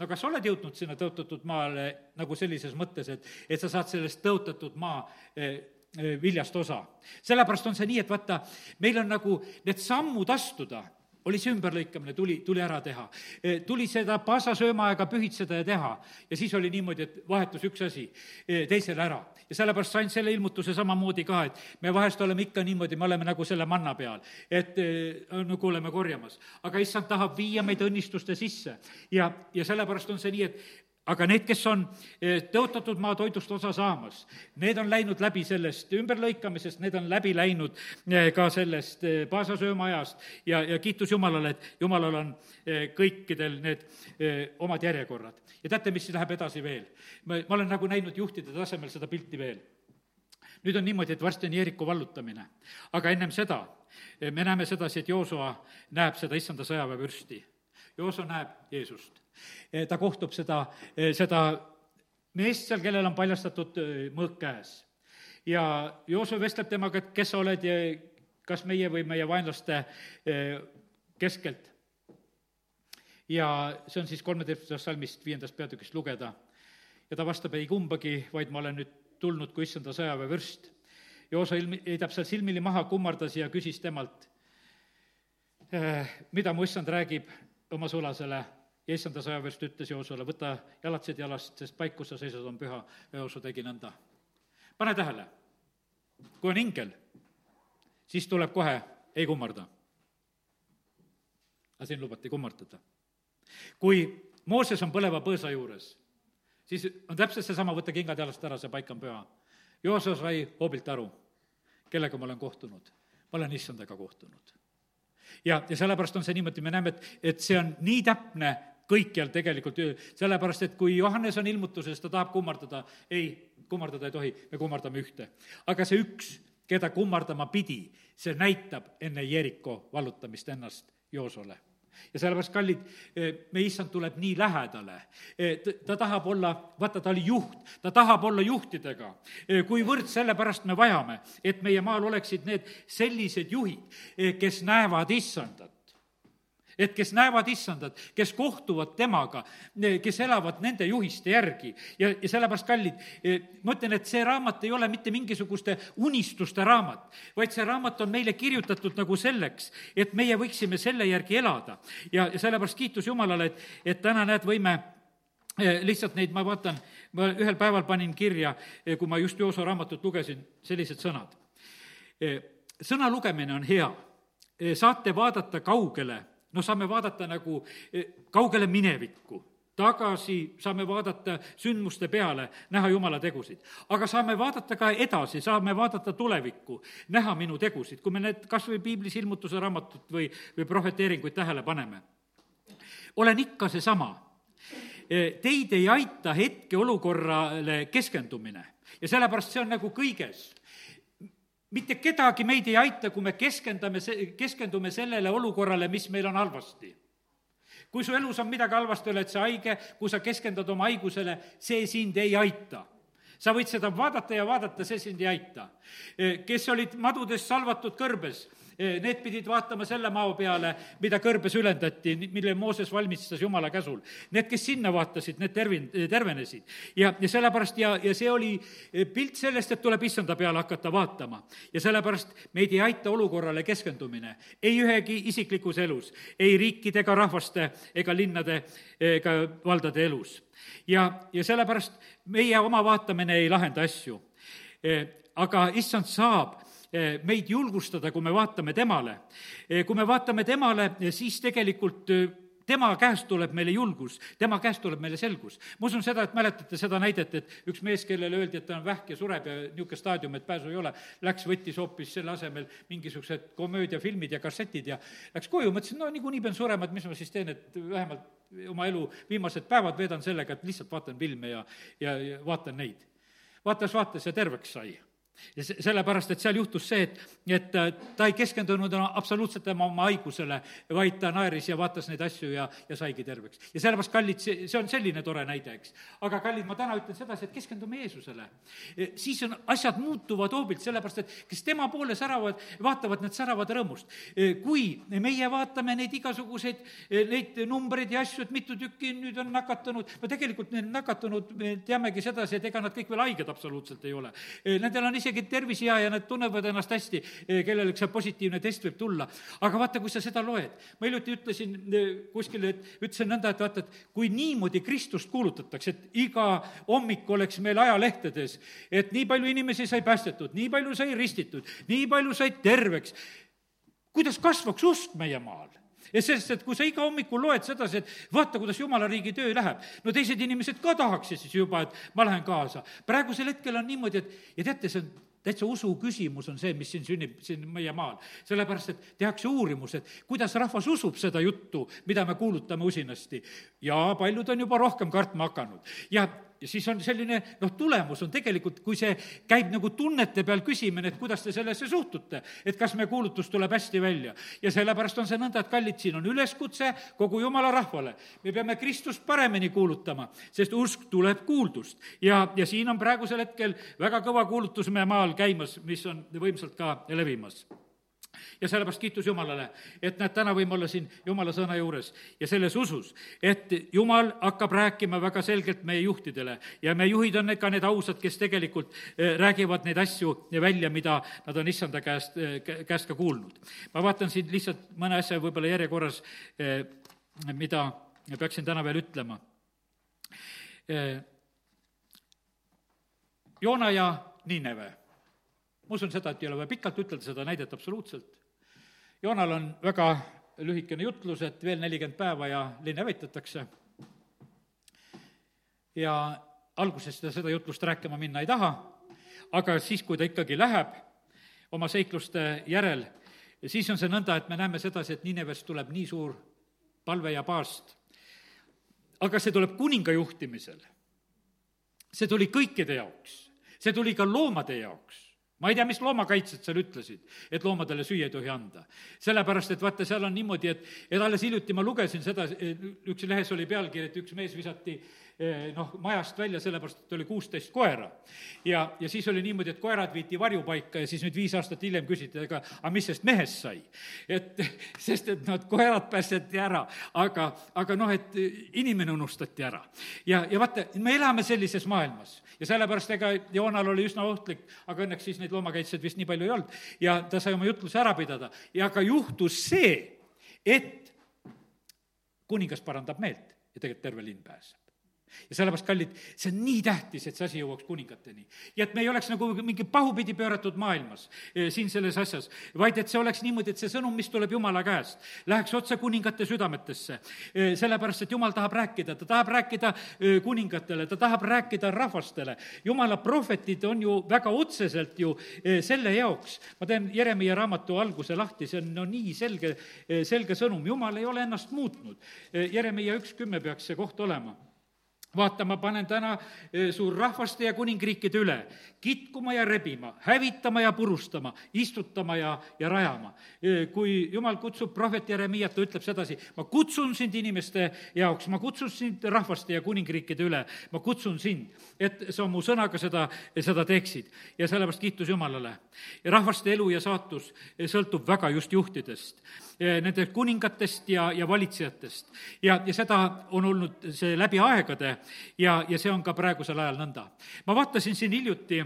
Speaker 1: no kas sa oled jõudnud sinna tõotatud maale nagu sellises mõttes, et, et sa saad sellest tõotatud maa eh, viljast osa. sellepärast on see nii, et vaata, meil on nagu need sammud astuda oli see ümberlõikamine, tuli, tuli ära teha. E, tuli seda paasasöömaaega pühitseda ja teha. ja siis oli niimoodi, et vahetus üks asi e, teisele ära. ja sellepärast sain selle ilmutuse samamoodi ka, et me vahest oleme ikka niimoodi, me oleme nagu selle manna peal, et e, nagu oleme korjamas. aga issand tahab viia meid õnnistuste sisse ja, ja sellepärast on see nii, et aga need, kes on eh, tõotatud maa toidust osa saamas, need on läinud läbi sellest ümberlõikamisest, need on läbi läinud eh, ka sellest eh, paasasöömaajast ja, ja kiitus Jumalale, et Jumalal on kõikidel need omad järjekorrad. ja teate, mis läheb edasi veel? ma, ma olen nagu näinud juhtide tasemel seda pilti veel. nüüd on niimoodi, et varsti on Jeeriku vallutamine, aga ennem seda me näeme sedasi, et Joosua näeb seda issanda sõjaväevürsti. Jooso näeb Jeesust ta kohtub seda, eh, seda meest seal, kellel on paljastatud eh, mõõk käes. ja Joosep vestleb temaga, et kes sa oled ja kas meie või meie vaenlaste keskelt. ja see on siis kolmeteistkümnendast salmist, viiendast peatükist lugeda. ja ta vastab ei kumbagi, vaid ma olen nüüd tulnud kui issanda sõjaväevürst. Joosa ilmi, heidab seal silmili maha, kummardas ja küsis temalt, mida mu issand räägib oma sulasele ja issanda sõjaväest ütles Joosule, võta jalatsed jalast, sest paik, kus sa seisad, on püha. ja Joosu tegi nõnda. pane tähele, kui on ingel, siis tuleb kohe ei kummarda. aga siin lubati kummardada. kui Mooses on põleva põõsa juures, siis on täpselt seesama, võta kingad jalast ära, see paik on püha. Jooso sai hoobilt aru, kellega ma olen kohtunud. ma olen issandaga kohtunud ja, ja sellepärast on see niimoodi, me näeme, et, et see on nii täpne kõikjal tegelikult, sellepärast et kui Johannes on ilmutuses, ta tahab kummardada, ei, kummardada ei tohi, me kummardame ühte. aga see üks, keda kummardama pidi, see näitab enne Jeriko vallutamist ennast Joosole ja sellepärast, kallid, meie issand tuleb nii lähedale. ta tahab olla, vaata, ta oli juht, ta tahab olla juhtidega. kuivõrd sellepärast me vajame, et meie maal oleksid need sellised juhid, kes näevad issandat et kes näevad issandat, kes kohtuvad temaga, kes elavad nende juhiste järgi. ja, ja sellepärast, kallid, eh, ma ütlen, et see raamat ei ole mitte mingisuguste unistuste raamat, vaid see raamat on meile kirjutatud nagu selleks, et meie võiksime selle järgi elada. ja, ja sellepärast kiitus Jumalale, et, et täna, näed, võime eh, lihtsalt neid, ma vaatan, ma ühel päeval panin kirja, eh, kui ma just Jooso raamatut lugesin, sellised sõnad. sõna lugemine on hea, saate vaadata kaugele noh, saame vaadata nagu eh, kaugele minevikku, tagasi saame vaadata sündmuste peale, näha Jumala tegusid. aga saame vaadata ka edasi, saame vaadata tulevikku, näha minu tegusid, kui me need kas või piiblis ilmutuse raamatut või, või prohveteeringuid tähele paneme. olen ikka seesama. Eh, teid ei aita hetkeolukorrale keskendumine ja sellepärast see on nagu kõiges mitte kedagi meid ei aita, kui me keskendame, keskendume sellele olukorrale, mis meil on halvasti. kui su elus on midagi halvasti, oled sa haige, kui sa keskendud oma haigusele, see sind ei aita sa võid seda vaadata ja vaadata, see sind ei aita. kes olid madudest salvatud kõrbes, need pidid vaatama selle mao peale, mida kõrbes ülendati, mille Mooses valmistas Jumala käsul. Need, kes sinna vaatasid, need tervin-, tervenesid. ja, ja sellepärast ja, ja see oli eh, pilt sellest, et tuleb issanda peale hakata vaatama. ja sellepärast meid ei aita olukorrale keskendumine ei ühegi isiklikus elus, ei riikide ega rahvaste ega linnade ega valdade elus. ja, ja sellepärast meie oma vaatamine ei lahenda asju. Eh, aga issand saab Eh, meid julgustada, kui me vaatame temale. Eh, kui me vaatame temale, siis tegelikult eh, tema käest tuleb meile julgus, tema käest tuleb meile selgus. ma usun seda, et mäletate seda näidet, et üks mees, kellele öeldi, et ta on vähk ja sureb ja niisugune staadium, et pääsu ei ole, läks, võttis hoopis selle asemel mingisugused komöödiafilmid ja kassetid ja läks koju, mõtles, no niikuinii pean surema, et mis ma siis teen, et vähemalt oma elu viimased päevad veedan sellega, et lihtsalt vaatan filme ja, ja, ja vaatan neid. vaatas, vaatas ja terveks sai ja se-, sellepärast, et seal juhtus see, et, et äh, ta ei keskendunud absoluutselt tema oma haigusele, vaid ta naeris ja vaatas neid asju ja, ja saigi terveks. ja sellepärast, kallid, see, see on selline tore näide, eks. aga kallid, ma täna ütlen sedasi, et keskendume Jeesusele. E, siis on, asjad muutuvad hoobilt, sellepärast et kes tema poole säravad, vaatavad, need säravad rõõmust. E, kui meie vaatame neid igasuguseid, e, neid numbreid ja asju, et mitu tükki nüüd on nakatunud, no tegelikult need nakatunud, me teamegi sedasi, et ega nad kõik veel haiged absoluutselt ei ole. Nendel on isegi isegi tervis hea ja nad tunnevad ennast hästi, eh, kellel see positiivne test võib tulla. aga vaata, kui sa seda loed, ma hiljuti ütlesin eh, kuskil, et ütlesin nõnda, et vaata, et kui niimoodi Kristust kuulutatakse, et iga hommik oleks meil ajalehtedes, et nii palju inimesi sai päästetud, nii palju sai ristitud, nii palju said terveks, kuidas kasvaks usk meie maal? Ja sest, et kui sa iga hommikul loed sedasi, et vaata, kuidas jumala riigi töö läheb, no teised inimesed ka tahaksid siis juba, et ma lähen kaasa. praegusel hetkel on niimoodi, et ja teate, see on täitsa usu küsimus on see, mis siin sünnib, siin meie maal. sellepärast, et tehakse uurimus, et kuidas rahvas usub seda juttu, mida me kuulutame usinasti. ja paljud on juba rohkem kartma hakanud. ja ja siis on selline noh, tulemus on tegelikult, kui see käib nagu tunnete peal küsimine, et kuidas te sellesse suhtute, et kas meie kuulutus tuleb hästi välja. ja sellepärast on see nõnda, et kallid, siin on üleskutse kogu jumala rahvale. me peame Kristust paremini kuulutama, sest usk tuleb kuuldust. ja, ja siin on praegusel hetkel väga kõva kuulutus meie maal käimas, mis on võimsalt ka levimas ja sellepärast kiitus Jumalale, et näed, täna võime olla siin Jumala sõna juures ja selles usus, et Jumal hakkab rääkima väga selgelt meie juhtidele ja meie juhid on ka need ausad, kes tegelikult eh, räägivad neid asju välja, mida nad on issanda käest, eh, käest ka kuulnud. ma vaatan siin lihtsalt mõne asja võib-olla järjekorras, eh, mida peaksin täna veel ütlema. Joona ja Niineve ma usun seda, et ei ole vaja pikalt ütelda seda näidet absoluutselt. Joonal on väga lühikene jutlus, et veel nelikümmend päeva ja linn hävitatakse. ja alguses ta seda jutlust rääkima minna ei taha, aga siis, kui ta ikkagi läheb oma seikluste järel, siis on see nõnda, et me näeme sedasi, et Ninevest tuleb nii suur palve ja paast. aga see tuleb kuninga juhtimisel. see tuli kõikide jaoks, see tuli ka loomade jaoks ma ei tea, mis loomakaitsjad seal ütlesid, et loomadele süüa ei tohi anda. sellepärast, et vaata, seal on niimoodi, et, et alles hiljuti ma lugesin seda, üks lehes oli pealkiri, et üks mees visati noh, majast välja, sellepärast et oli kuusteist koera. ja, ja siis oli niimoodi, et koerad viidi varjupaika ja siis nüüd viis aastat hiljem küsiti, aga, aga mis sellest mehest sai? et sest, et et koerad päästeti ära, aga, aga noh, et inimene unustati ära. ja, ja vaata, me elame sellises maailmas ja sellepärast ega Joonal oli üsna ohtlik, aga õnneks siis neid loomakaitsjaid vist nii palju ei olnud ja ta sai oma jutluse ära pidada ja ka juhtus see, et kuningas parandab meelt ja tegelikult terve linn pääseb ja sellepärast, kallid, see on nii tähtis, et see asi jõuaks kuningateni. ja et me ei oleks nagu mingi pahupidi pööratud maailmas eh, siin selles asjas, vaid et see oleks niimoodi, et see sõnum, mis tuleb Jumala käest, läheks otse kuningate südametesse. Eh, sellepärast, et Jumal tahab rääkida, ta tahab rääkida eh, kuningatele, ta tahab rääkida rahvastele. Jumala prohvetid on ju väga otseselt ju selle jaoks, ma teen Jeremiah raamatu alguse lahti, see on no nii selge, selge sõnum, Jumal ei ole ennast muutnud. Jeremiah üks kümme peaks see koht olema vaata, ma panen täna eh, suur rahvaste ja kuningriikide üle kitkuma ja rebima, hävitama ja purustama, istutama ja, ja rajama. Eh, kui jumal kutsub prohvet Jeremiat, ta ütleb sedasi, ma kutsun sind inimeste jaoks, ma kutsun sind rahvaste ja kuningriikide üle, ma kutsun sind, et sa mu sõnaga seda, seda teeksid. ja sellepärast kiitus Jumalale. rahvaste elu ja saatus eh, sõltub väga just juhtidest nendest kuningatest ja, ja valitsejatest. ja, ja seda on olnud see läbi aegade ja, ja see on ka praegusel ajal nõnda. ma vaatasin siin hiljuti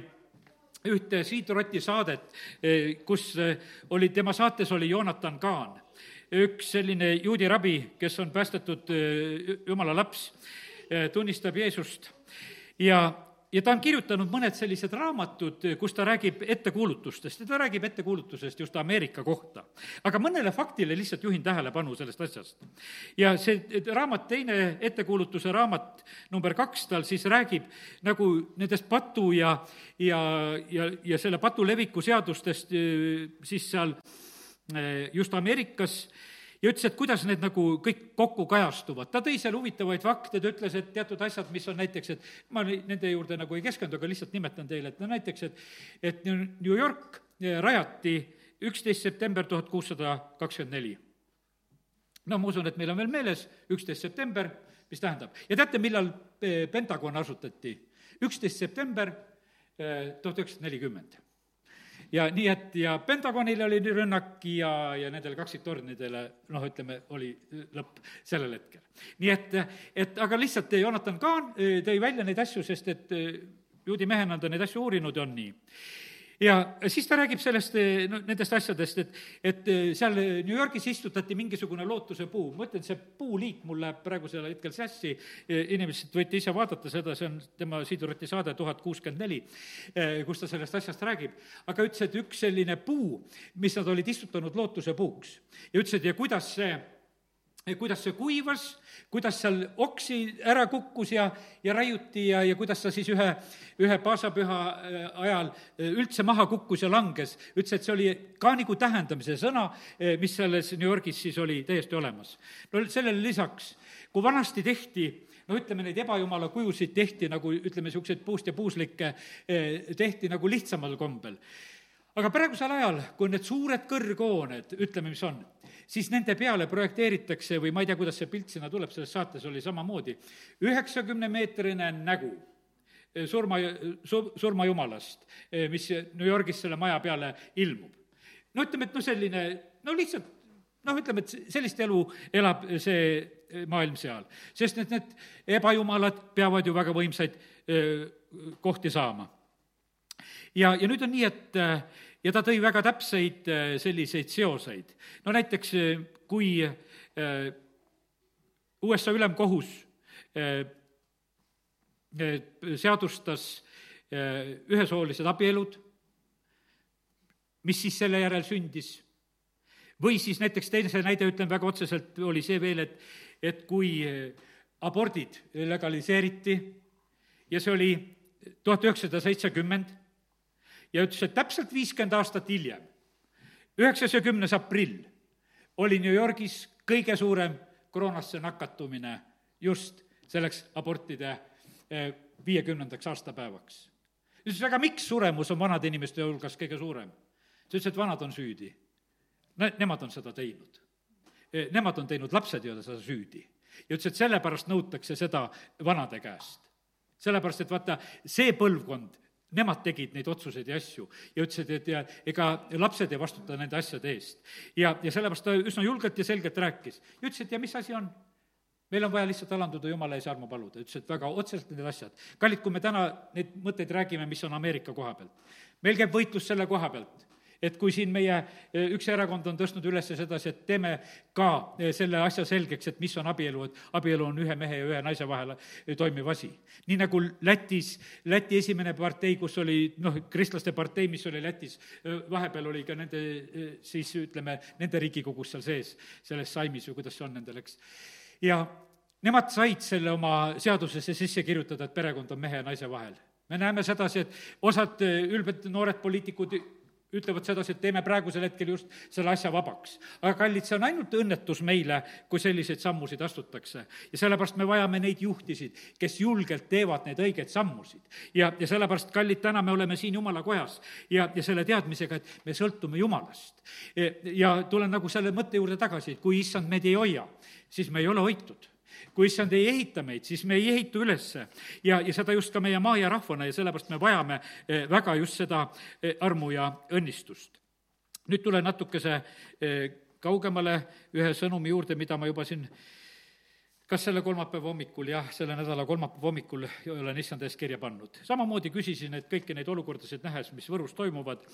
Speaker 1: ühte Siit Roti saadet, eh, kus eh, oli, tema saates oli Jonathan Kaan, üks selline juudi rabi, kes on päästetud eh, jumala laps, tunnistab Jeesust ja, ja ta on kirjutanud mõned sellised raamatud, kus ta räägib ettekuulutustest ja ta räägib ettekuulutusest just Ameerika kohta. aga mõnele faktile lihtsalt juhin tähelepanu sellest asjast. ja see raamat, teine ettekuulutuse raamat number kaks tal siis räägib nagu nendest patu ja, ja, ja, ja selle patu leviku seadustest siis seal just Ameerikas ja ütles, et kuidas need nagu kõik kokku kajastuvad. ta tõi seal huvitavaid fakte, ta ütles, et teatud asjad, mis on näiteks, et ma nende juurde nagu ei keskendu, aga lihtsalt nimetan teile, et no näiteks, et et New York eh, rajati üksteist september tuhat kuussada kakskümmend neli. no ma usun, et meil on veel meeles üksteist september, mis tähendab, ja teate, millal eh, Pentagon asutati? üksteist september eh, tuhat üheksasada nelikümmend ja nii, et ja Pentagonile oli rünnak ja, ja nendele kaksiktornidele noh, ütleme, oli lõpp sellel hetkel. nii et, et aga lihtsalt Jonathan Kahn eh, tõi välja neid asju, sest et eh, juudi mehena ta neid asju uurinud ja on nii ja siis ta räägib sellest, eh, no nendest asjadest, et, et eh, seal New Yorgis istutati mingisugune lootuse puu. ma ütlen, see puuliik mul läheb praegusel hetkel sassi, eh, inimesed võite ise vaadata seda, see on tema Siidurati saade tuhat kuuskümmend neli, kus ta sellest asjast räägib. aga ütles, et üks selline puu, mis nad olid istutanud lootuse puuks ja ütles, et ja kuidas see kuidas see kuivas, kuidas seal oksi ära kukkus ja, ja raiuti ja, ja kuidas ta siis ühe, ühe paasapüha äh, ajal äh, üldse maha kukkus ja langes. ütles, et see oli ka nagu tähendamise sõna, äh, mis selles New Yorgis siis oli täiesti olemas. no sellele lisaks, kui vanasti tehti no ütleme, neid ebajumala kujusid tehti nagu ütleme, niisuguseid puust ja puuslikke, tehti nagu lihtsamal kombel aga praegusel ajal, kui need suured kõrghooned, ütleme, mis on, siis nende peale projekteeritakse või ma ei tea, kuidas see pilt sinna tuleb, selles saates oli samamoodi, üheksakümnemeetrine nägu eh, surma, su-, surmajumalast, eh, mis New Yorgis selle maja peale ilmub. no ütleme, et noh, selline, no lihtsalt noh, ütleme, et sellist elu elab see eh, maailm seal. sest need, need ebajumalad peavad ju väga võimsaid kohti saama ja, ja nüüd on nii, et ja ta tõi väga täpseid äh, selliseid seoseid. no näiteks, äh, kui äh, USA ülemkohus seadustas ühesoolised abielud, mis siis selle järel sündis? või siis näiteks teise näide, ütlen väga otseselt, oli see veel, et, et kui abordid legaliseeriti ja see oli tuhat üheksasada seitsekümmend, ja ütles, et täpselt viiskümmend aastat hiljem, üheksas ja kümnes aprill, oli New Yorgis kõige suurem koroonasse nakatumine just selleks abortide eh, viiekümnendaks aastapäevaks. ütles, aga miks suremus on vanade inimeste hulgas kõige suurem? ta ütles, et vanad on süüdi. no nemad on seda teinud. Eh, nemad on teinud, lapsed ei ole seda süüdi. ja ütles, et sellepärast nõutakse seda vanade käest. sellepärast, et vaata, see põlvkond nemad tegid neid otsuseid ja asju ja ütlesid, et ja ega lapsed ei vastuta nende asjade eest. ja, ja sellepärast ta üsna julgelt ja selgelt rääkis. Ja ütles, et ja mis asi on? Meil on vaja lihtsalt alanduda Jumala ees armu paluda, ütles, et väga otseselt need asjad. kallid, kui me täna neid mõtteid räägime, mis on Ameerika koha pealt, meil käib võitlus selle koha pealt et kui siin meie e, üks erakond on tõstnud üles sedasi, et teeme ka e, selle asja selgeks, et mis on abielu, et abielu on ühe mehe ja ühe naise vahel e, toimiv asi. nii nagu Lätis, Läti esimene partei, kus oli noh, kristlaste partei, mis oli Lätis, vahepeal oli ka nende siis ütleme, nende riigikogus seal sees, selles saimis või kuidas see on nendel, eks. ja nemad said selle oma seadusesse sisse kirjutada, et perekond on mehe ja naise vahel me näeme sedasi, et osad ülbed noored poliitikud ütlevad sedasi, et teeme praegusel hetkel just selle asja vabaks. aga kallid, see on ainult õnnetus meile, kui selliseid sammusid astutakse. ja sellepärast me vajame neid juhtisid, kes julgelt teevad neid õigeid sammusid. ja, ja sellepärast, kallid, täna me oleme siin Jumala kojas ja, ja selle teadmisega, et me sõltume Jumalast. ja tulen nagu selle mõtte juurde tagasi, et kui issand meid ei hoia, siis me ei ole hoitud kui issand ei ehita meid, siis me ei ehitu ülesse. ja, ja seda just ka meie maa ja rahvana ja sellepärast me vajame eh, väga just seda eh, armu ja õnnistust. nüüd tulen natukese eh, kaugemale ühe sõnumi juurde, mida ma juba siin kas selle kolmapäeva hommikul, jah, selle nädala kolmapäeva hommikul olen issand ees kirja pannud. samamoodi küsisin, et kõiki neid olukordasid nähes, mis Võrus toimuvad,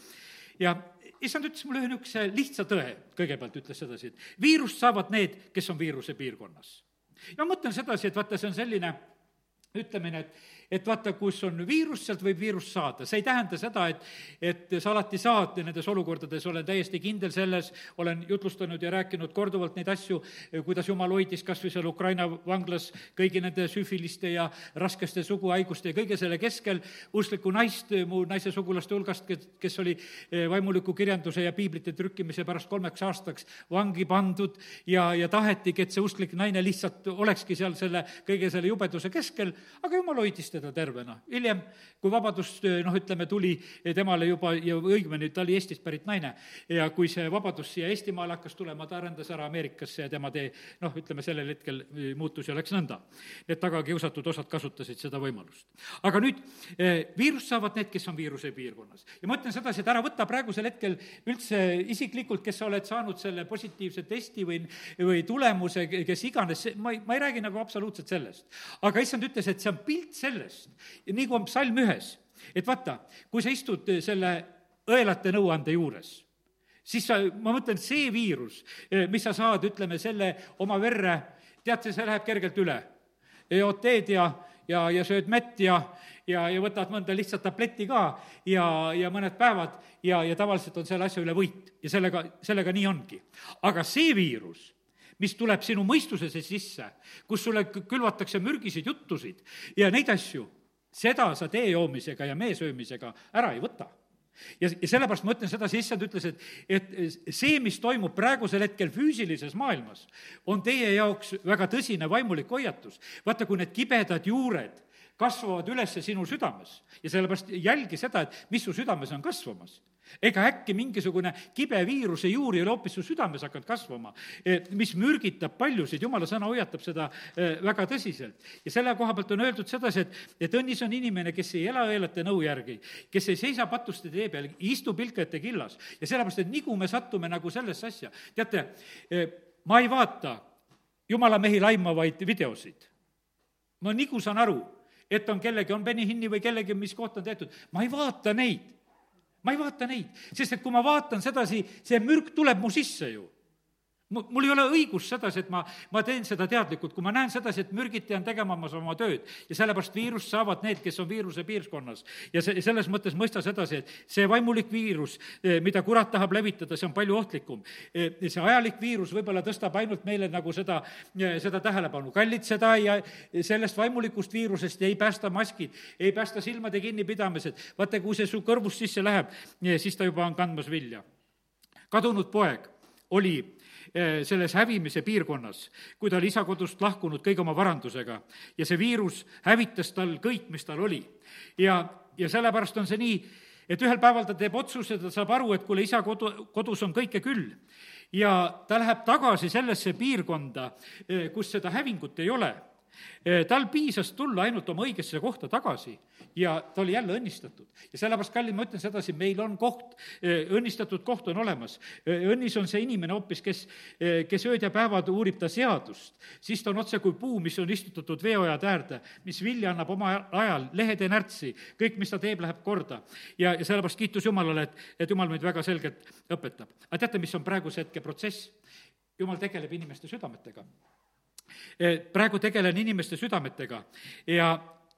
Speaker 1: ja issand ütles mulle ühe niisuguse lihtsa tõe, kõigepealt ütles sedasi, et viirust saavad need, kes on viiruse piirkonnas ja ma mõtlen sedasi, et vaata, see on selline ütlemine, et et vaata, kus on viirus, sealt võib viirust saada, see ei tähenda seda, et, et sa alati saad nendes olukordades, olen täiesti kindel selles, olen jutlustanud ja rääkinud korduvalt neid asju, kuidas jumal hoidis kas või seal Ukraina vanglas kõigi nende süfiliste ja raskeste suguhaiguste ja kõige selle keskel. Usklikku naist mu naise sugulaste hulgast, kes, kes oli eh, vaimuliku kirjanduse ja piiblite trükkimise pärast kolmeks aastaks vangi pandud ja, ja tahetigi, et see usklik naine lihtsalt olekski seal selle, kõige selle jubeduse keskel, aga jumal hoidis teda teda tervena. hiljem, kui vabadus noh, ütleme, tuli temale juba ja õigemini, ta oli Eestist pärit naine, ja kui see vabadus siia Eestimaale hakkas tulema, ta arendas ära Ameerikasse ja tema tee noh, ütleme sellel hetkel muutus ja läks nõnda. Need tagakiusatud osad kasutasid seda võimalust. aga nüüd, eh, viirust saavad need, kes on viiruse piirkonnas. ja ma ütlen sedasi, et ära võta praegusel hetkel üldse isiklikult, kes sa oled saanud selle positiivse testi või, või tulemuse, kes iganes, ma ei, ma ei räägi nagu absoluutselt sellest. aga issand ütles, et see on pilt sellest, sellest. kui on psalm ühes, et vaata, kui sa istud selle õelate nõuande juures, siis sa, ma mõtlen, see viirus, mis sa saad, ütleme, selle oma verre, tead, see läheb kergelt üle. jood teed ja, ja, ja sööd mätt ja, ja, ja võtad mõnda lihtsat tabletti ka ja, ja mõned päevad ja, ja tavaliselt on selle asja üle võit ja sellega, sellega nii ongi. aga see viirus mis tuleb sinu mõistusesse sisse, kus sulle külvatakse mürgiseid juttusid ja neid asju, seda sa tee joomisega ja mee söömisega ära ei võta ja, ja sellepärast ma ütlen sedasi, issand ütles, et, et see, mis toimub praegusel hetkel füüsilises maailmas, on teie jaoks väga tõsine vaimulik hoiatus. vaata, kui need kibedad juured kasvavad üles sinu südames ja sellepärast jälgi seda, et mis su südames on kasvamas ega äkki mingisugune kibe viiruse juur ei ole hoopis su südames hakanud kasvama, mis mürgitab paljusid, jumala sõna hoiatab seda eh, väga tõsiselt. ja selle koha pealt on öeldud sedasi, et, et õnnis on inimene, kes ei ela õelate nõu järgi, kes ei seisa patuste tee peal, istu pilkete killas. Ja sellepärast, et nigu me sattume nagu sellesse asja, teate, eh, ma ei vaata jumala mehi laimavaid videosid. ma nigu saan aru, et on kellegi, on Benny Hinni või kellegi, mis koht on tehtud, ma ei vaata neid ma ei vaata neid, sest et kui ma vaatan sedasi, see mürk tuleb mu sisse ju mul ei ole õigust sedasi, et ma, ma teen seda teadlikult, kui ma näen sedasi, et mürgiti on tegemas oma tööd ja sellepärast viirust saavad need, kes on viiruse piirkonnas. ja see, selles mõttes mõista sedasi, et see vaimulik viirus, eh, mida kurat tahab levitada, see on palju ohtlikum. Eh, see ajalik viirus võib-olla tõstab ainult meile nagu seda, eh, seda tähelepanu, kallid seda ja sellest vaimulikust viirusest ei päästa maskid, ei päästa silmade kinnipidamised. vaata, kui see su kõrvust sisse läheb, siis ta juba on kandmas vilja. kadunud poeg oli selles hävimise piirkonnas, kui ta oli isa kodust lahkunud kõige oma varandusega. Ja see viirus hävitas tal kõik, mis tal oli. ja, ja sellepärast on see nii, et ühel päeval ta teeb otsuse, ta saab aru, et kuule, isa kodu, kodus on kõike küll. Ja ta läheb tagasi sellesse piirkonda, eh, kus seda hävingut ei ole. Eh, tal piisas tulla ainult oma õigesse kohta tagasi ja ta oli jälle õnnistatud. ja sellepärast, kallid, ma ütlen sedasi, meil on koht, õnnistatud koht on olemas. Õnnis on see inimene hoopis, kes, kes ööd ja päevad uurib ta seadust. siis ta on otse kui puu, mis on istutatud veeojad äärde, mis vilja annab oma ajal, lehed ei närtsi, kõik, mis ta teeb, läheb korda. ja, ja sellepärast kiitus Jumalale, et, et Jumal meid väga selgelt õpetab. aga teate, mis on praeguse hetke protsess? Jumal tegeleb inimeste südametega praegu tegelen inimeste südametega ja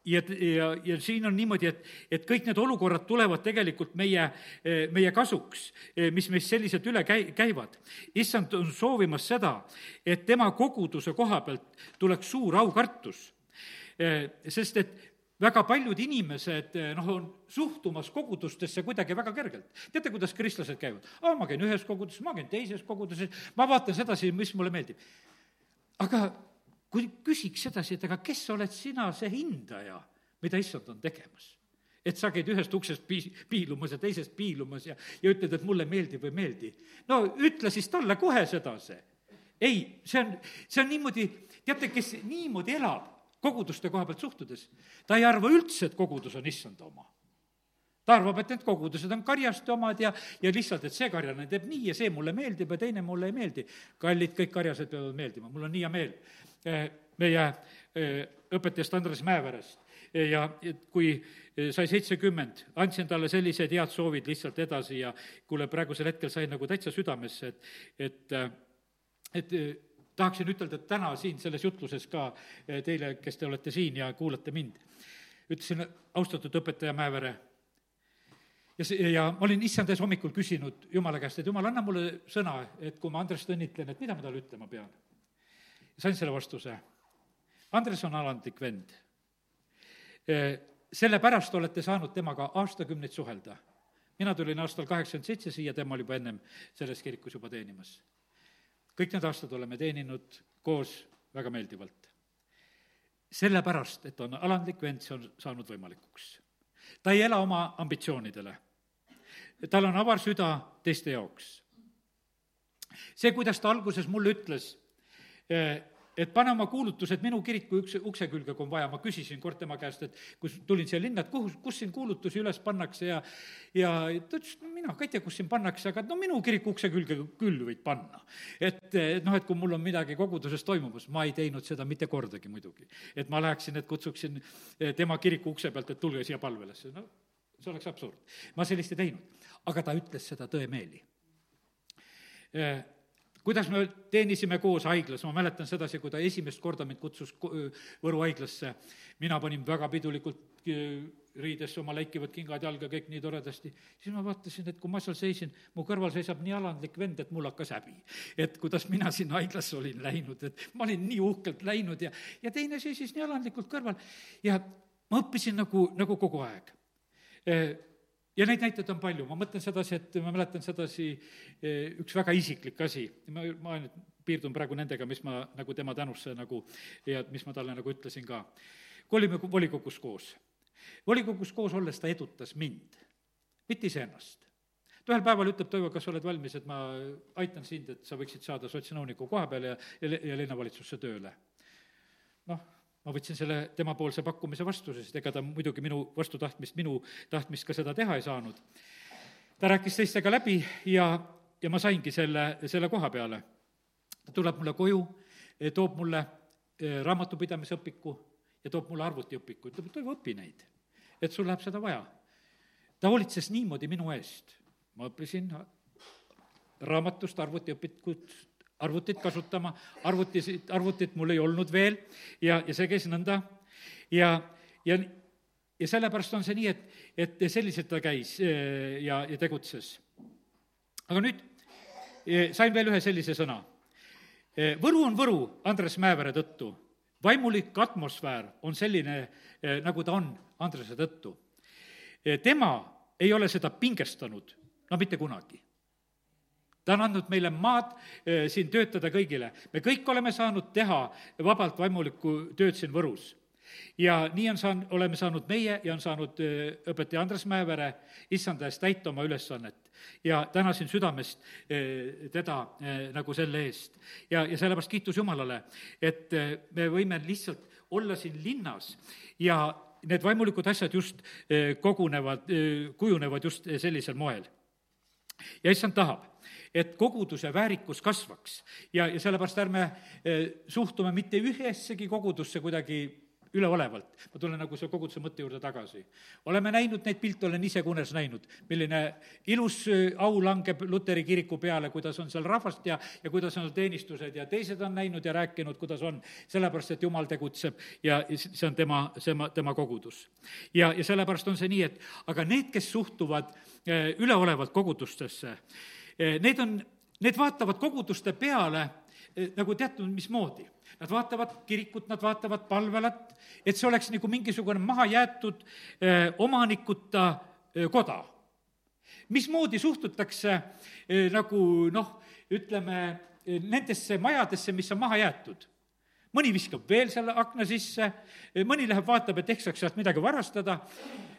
Speaker 1: ja, ja, ja siin on niimoodi, et, et kõik need olukorrad tulevad tegelikult meie, meie kasuks, mis meist selliselt üle käi-, käivad. issand on soovimas seda, et tema koguduse koha pealt tuleks suur aukartus. sest et väga paljud inimesed noh, on suhtumas kogudustesse kuidagi väga kergelt. teate, kuidas kristlased käivad? aa, ma käin ühes koguduses, ma käin teises koguduses, ma vaatan sedasi, mis mulle meeldib aga kui küsiks sedasi, et aga kes oled sina, see hindaja, mida issand on tegemas? et sa käid ühest uksest pii-, piilumas ja teisest piilumas ja, ja ütled, et mulle meeldib või ei meeldi. no ütle siis talle kohe sedasi. ei, see on, see on niimoodi, teate, kes niimoodi elab koguduste koha pealt suhtudes, ta ei arva üldse, et kogudus on issanda oma ta arvab, et need kogudused on karjaste omad ja, ja lihtsalt, et see karjane teeb nii ja see mulle meeldib ja teine mulle ei meeldi. kallid, kõik karjased peavad meeldima, mul on nii hea meel. Eh, meie eh, õpetajast Andres Mäeverest. Ja et kui eh, sai seitsekümmend, andsin talle sellised head soovid lihtsalt edasi ja kuule, praegusel hetkel sain nagu täitsa südamesse, et, et, et tahaksin ütelda, täna siin selles jutluses ka eh, teile, kes te olete siin ja kuulate mind, ütlesin, austatud õpetaja Mäevere, ja see, ja ma olin issand ees hommikul küsinud Jumala käest, et Jumal, anna mulle sõna, et kui ma Andrest õnnitlen, et mida ma talle ütlema pean. sain selle vastuse. Andres on alandlik vend. Sellepärast olete saanud temaga aastakümneid suhelda. mina tulin aastal kaheksakümmend seitse siia, tema oli juba ennem selles kirikus juba teenimas kõik need aastad oleme teeninud koos väga meeldivalt. sellepärast, et on alandlik vend, see on saanud võimalikuks. ta ei ela oma ambitsioonidele. Tal on avar süda teiste jaoks. see, kuidas ta alguses mulle ütles, eh, et pane oma kuulutused minu kiriku ukse, ukse külge, kui on vaja, ma küsisin kord tema käest, et kus tulin siia linna, et kuhu, kus siin kuulutusi üles pannakse ja ja ta ütles, no mina ka ei tea, kus siin pannakse, aga no minu kiriku ukse külge küll võid panna. et, et noh, et kui mul on midagi koguduses toimumas, ma ei teinud seda mitte kordagi muidugi. et ma läheksin, et kutsuksin eh, tema kiriku ukse pealt, et tulge siia palvelesse, no see oleks absurd. ma sellist ei teinud, aga ta ütles seda tõemeeli. Eh, kuidas me teenisime koos haiglas, ma mäletan sedasi, kui ta esimest korda mind kutsus Võru haiglasse, mina panin väga pidulikult riidesse oma läikivad kingad jalga, kõik nii toredasti, siis ma vaatasin, et kui ma seal seisin, mu kõrval seisab nii alandlik vend, et mul hakkas häbi. et kuidas mina sinna haiglasse olin läinud, et ma olin nii uhkelt läinud ja, ja teine seisis nii alandlikult kõrval. Ja ma õppisin nagu, nagu kogu aeg ja neid näiteid on palju, ma mõtlen sedasi, et ma mäletan sedasi, eh, üks väga isiklik asi, ma, ma ainult piirdun praegu nendega, mis ma nagu tema tänusse nagu ja mis ma talle nagu ütlesin ka. kui olime volikogus koos, volikogus koos olles ta edutas mind, mitte iseennast. ta ühel päeval ütleb, Toivo, kas sa oled valmis, et ma aitan sind, et sa võiksid saada sotsiaalnõuniku koha peale ja, ja, ja linnavalitsusse tööle. noh ma võtsin selle temapoolse pakkumise vastu, sest ega ta muidugi minu vastutahtmist, minu tahtmist ka seda teha ei saanud. ta rääkis teistega läbi ja, ja ma saingi selle, selle koha peale. ta tuleb mulle koju, toob mulle e, raamatupidamisõpiku ja toob mulle arvutiõpiku, ütleb, et Toivo, õpi neid. et sul läheb seda vaja. ta hoolitses niimoodi minu eest. ma õppisin raamatust arvutiõpikut arvutit kasutama, arvutisid, arvutit mul ei olnud veel ja, ja see käis nõnda ja, ja, ja sellepärast on see nii, et, et selliselt ta käis eh, ja, ja tegutses. aga nüüd eh, sain veel ühe sellise sõna. Eh, Võru on Võru Andres Mäevere tõttu. vaimulik atmosfäär on selline, nagu ta on Andrese tõttu. tema ei ole seda pingestanud, no mitte kunagi ta on andnud meile maad eh, siin töötada kõigile. me kõik oleme saanud teha vabalt vaimulikku tööd siin Võrus. ja nii on saanud, oleme saanud meie ja on saanud eh, õpetaja Andres Mäevere issanda eest täita oma ülesannet. ja tänasin südamest eh, teda nagu selle eest. ja, ja sellepärast kiitus Jumalale, et me võime lihtsalt olla siin linnas ja need vaimulikud asjad just kogunevad, kujunevad just sellisel moel. ja issand tahab et koguduse väärikus kasvaks. ja, ja sellepärast ärme eh, suhtume mitte ühessegi kogudusse kuidagi üleolevalt. ma tulen nagu selle koguduse mõtte juurde tagasi. oleme näinud neid pilte, olen ise ka unes näinud, milline ilus eh, au langeb Luteri kiriku peale, kuidas on seal rahvast ja, ja kuidas on teenistused ja teised on näinud ja rääkinud, kuidas on, sellepärast et Jumal tegutseb ja see on tema, tema, tema kogudus. ja, ja sellepärast on see nii, et aga need, kes suhtuvad eh, üleolevalt kogudustesse, need on, need vaatavad koguduste peale eh, nagu teatud mismoodi. Nad vaatavad kirikut, nad vaatavad palvelat, et see oleks nagu mingisugune mahajäetud eh, omanikuta koda. mismoodi suhtutakse nagu noh, ütleme, nendesse majadesse, mis on maha jäetud mõni viskab veel selle akna sisse, mõni läheb, vaatab, et ehk saaks sealt midagi varastada.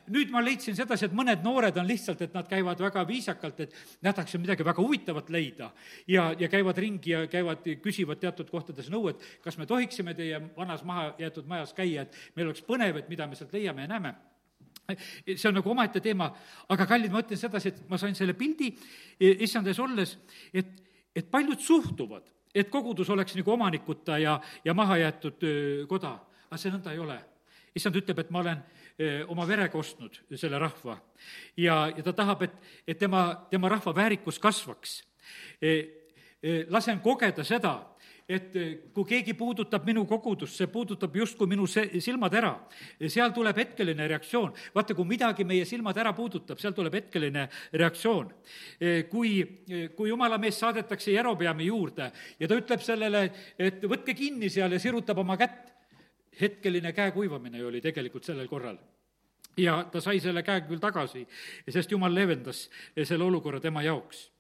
Speaker 1: nüüd ma leidsin sedasi, et mõned noored on lihtsalt, et nad käivad väga viisakalt, et nad tahaksid midagi väga huvitavat leida ja, ja käivad ringi ja käivad, küsivad teatud kohtades nõu, et kas me tohiksime teie vanas mahajäetud majas käia, et meil oleks põnev, et mida me sealt leiame ja näeme see on nagu omaette teema, aga kallid, ma ütlen sedasi, et ma sain selle pildi issand ees olles, et, et paljud suhtuvad et kogudus oleks nagu omanikuta ja, ja mahajäetud koda. aga see nõnda ei ole. issand ütleb, et ma olen oma verega ostnud selle rahva ja, ja ta tahab, et, et tema, tema rahva väärikus kasvaks. lasen kogeda seda, et kui keegi puudutab minu kogudust, see puudutab justkui minu se-, silmad ära. seal tuleb hetkeline reaktsioon. vaata, kui midagi meie silmad ära puudutab, seal tuleb hetkeline reaktsioon. kui, kui jumala mees saadetakse Jerobeami juurde ja ta ütleb sellele, et võtke kinni seal ja sirutab oma kätt, hetkeline käe kuivamine ju oli tegelikult sellel korral ja ta sai selle käe küll tagasi, sest jumal leevendas selle olukorra tema jaoks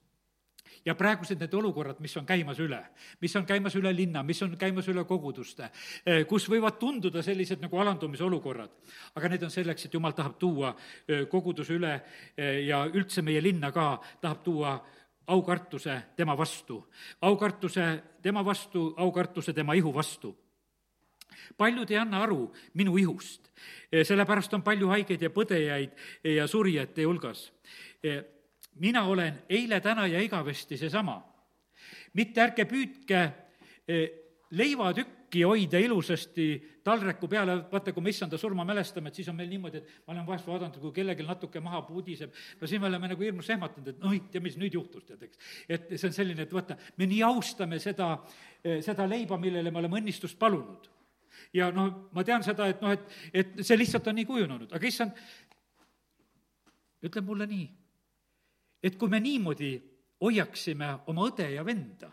Speaker 1: ja praegused need olukorrad, mis on käimas üle, mis on käimas üle linna, mis on käimas üle koguduste, eh, kus võivad tunduda sellised nagu alandumise olukorrad. aga need on selleks, et jumal tahab tuua eh, koguduse üle eh, ja üldse meie linna ka, tahab tuua aukartuse tema vastu, aukartuse tema vastu, aukartuse tema ihu vastu. Paljud ei anna aru minu ihust, sellepärast on palju haigeid ja põdejaid ja surijate hulgas mina olen eile, täna ja igavesti seesama. mitte ärge püüdke eh, leivatükki hoida ilusasti taldriku peale, vaata, kui me issanda surma mälestame, et siis on meil niimoodi, et ma olen vahest vaadanud, kui kellelgi natuke maha pudiseb, no siis me oleme nagu hirmus ehmatanud, et noh, tea, mis nüüd juhtus, tead, eks. et see on selline, et vaata, me nii austame seda, eh, seda leiba, millele me oleme õnnistust palunud. ja noh, ma tean seda, et noh, et, et see lihtsalt on nii kujunenud, aga issand ütleb mulle nii et kui me niimoodi hoiaksime oma õde ja venda,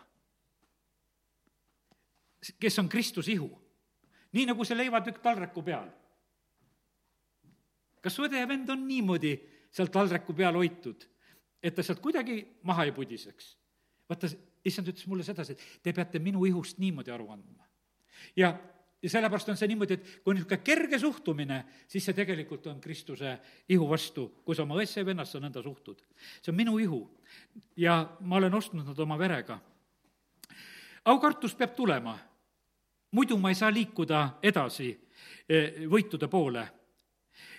Speaker 1: kes on Kristuse ihu, nii nagu see leivatükk taldriku peal. kas su õde ja vend on niimoodi seal taldriku peal hoitud, et ta sealt kuidagi maha ei pudiseks? vaata, issand ütles mulle sedasi, et te peate minu ihust niimoodi aru andma. ja ja sellepärast on see niimoodi, et kui on niisugune kerge suhtumine, siis see tegelikult on Kristuse ihu vastu, kui sa oma õesse ja vennasse nõnda suhtud. see on minu ihu ja ma olen ostnud nad oma verega. aukartus peab tulema, muidu ma ei saa liikuda edasi e, võitude poole.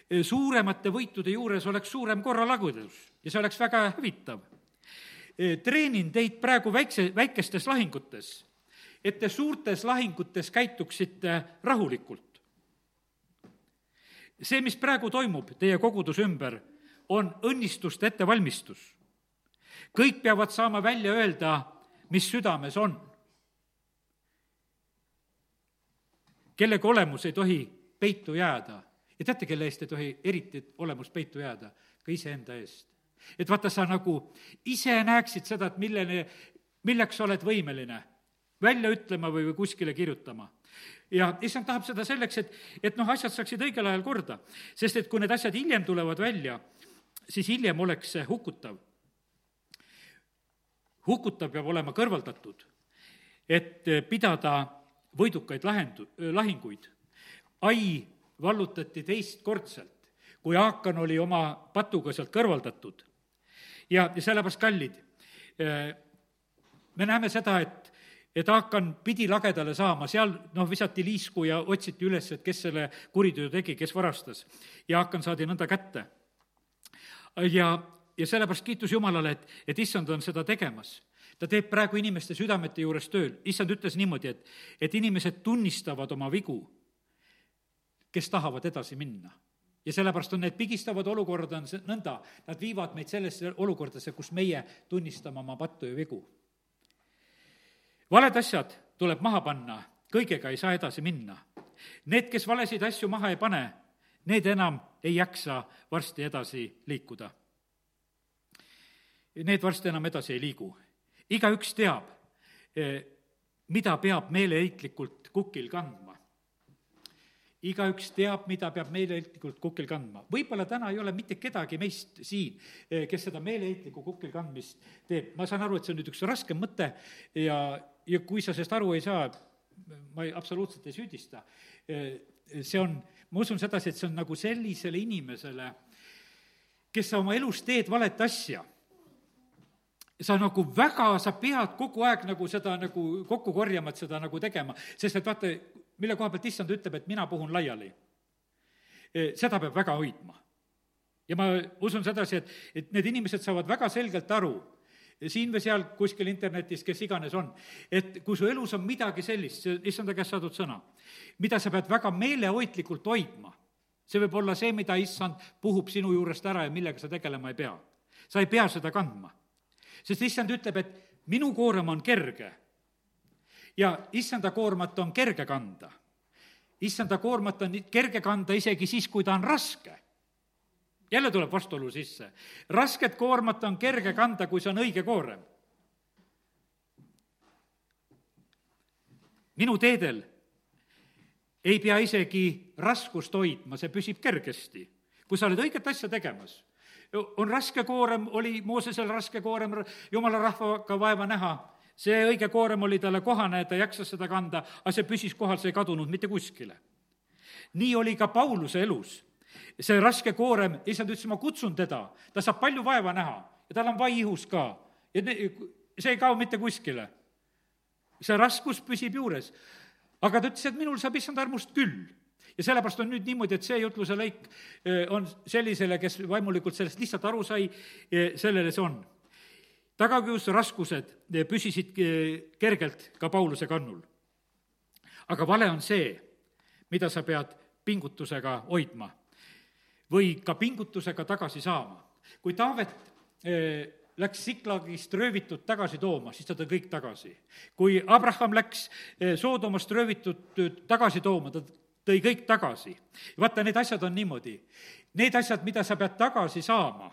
Speaker 1: E, suuremate võitude juures oleks suurem korralagudus ja see oleks väga hävitav. E, treenin teid praegu väikse, väikestes lahingutes et te suurtes lahingutes käituksite rahulikult. see, mis praegu toimub teie koguduse ümber, on õnnistuste ettevalmistus. kõik peavad saama välja öelda, mis südames on. kellegi olemus ei tohi peitu jääda ja teate, kelle eest ei tohi eriti olemus peitu jääda? ka iseenda eest. et vaata, sa nagu ise näeksid seda, et millene, milleks sa oled võimeline välja ütlema või, või kuskile kirjutama ja issand tahab seda selleks, et, et noh, asjad saaksid õigel ajal korda. sest et kui need asjad hiljem tulevad välja, siis hiljem oleks see hukutav. hukutav peab olema kõrvaldatud, et pidada võidukaid lahendu-, lahinguid. ai vallutati teistkordselt, kui Aakan oli oma patuga sealt kõrvaldatud. ja, ja sellepärast, kallid, me näeme seda, et et Haakan pidi lagedale saama, seal noh, visati liisku ja otsiti üles, et kes selle kuriteo tegi, kes varastas. ja Haakan saadi nõnda kätte. ja, ja sellepärast kiitus Jumalale, et, et issand on seda tegemas. ta teeb praegu inimeste südamete juures tööl, issand ütles niimoodi, et, et inimesed tunnistavad oma vigu, kes tahavad edasi minna ja sellepärast on need pigistavad olukorrad on nõnda, nad viivad meid sellesse olukordasse, kus meie tunnistame oma pattu ja vigu valed asjad tuleb maha panna, kõigega ei saa edasi minna. Need, kes valesid asju maha ei pane, need enam ei jaksa varsti edasi liikuda. Need varsti enam edasi ei liigu. igaüks teab, eh, mida peab meeleheitlikult kukil kandma igaüks teab, mida peab meeleheitlikult kukil kandma. võib-olla täna ei ole mitte kedagi meist siin, eh, kes seda meeleheitlikku kukil kandmist teeb. ma saan aru, et see on nüüd üks raskem mõte ja, ja kui sa sellest aru ei saa, ma ei, absoluutselt ei süüdista, eh, see on, ma usun sedasi, et see on nagu sellisele inimesele, kes sa oma elus teed valet asja sa nagu väga, sa pead kogu aeg nagu seda nagu kokku korjama, et seda nagu tegema, sest et vaata, mille koha pealt issand ütleb, et mina puhun laiali. Eh, seda peab väga hoidma. ja ma usun sedasi, et, et need inimesed saavad väga selgelt aru, siin või seal kuskil internetis, kes iganes on, et kui su elus on midagi sellist, see issanda käest saadud sõna, mida sa pead väga meelehoidlikult hoidma, see võib olla see, mida issand puhub sinu juurest ära ja millega sa tegelema ei pea. sa ei pea seda kandma. sest issand ütleb, et minu koorem on kerge ja issanda koormat on kerge kanda. issanda koormat on kerge kanda isegi siis, kui ta on raske. jälle tuleb vastuolu sisse. rasket koormat on kerge kanda, kui see on õige koorem. minu teedel ei pea isegi raskust hoidma, see püsib kergesti, kui sa oled õiget asja tegemas on raske koorem, oli Moosesel raske koorem jumala rahvaga vaeva näha, see õige koorem oli talle kohane, ta jaksas seda kanda, aga see püsis kohal, see ei kadunud mitte kuskile. nii oli ka Pauluse elus. see raske koorem, issand ütles, ma kutsun teda, ta saab palju vaeva näha ja tal on vai ihus ka. ja see ei kao mitte kuskile. see raskus püsib juures. aga ta ütles, et minul saab issand armust küll ja sellepärast on nüüd niimoodi, et see jutluse lõik eh, on sellisele, kes vaimulikult sellest lihtsalt aru sai, eh, sellele see on. Tagakius, raskused eh, püsisid kergelt ka Pauluse kannul. aga vale on see, mida sa pead pingutusega hoidma või ka pingutusega tagasi saama. kui Taavet läks Siklagist röövitud tagasi tooma, siis ta tõi kõik tagasi. kui Abraham läks Soodomast röövitud tagasi tooma, ta tõi kõik tagasi. vaata, need asjad on niimoodi. Need asjad, mida sa pead tagasi saama,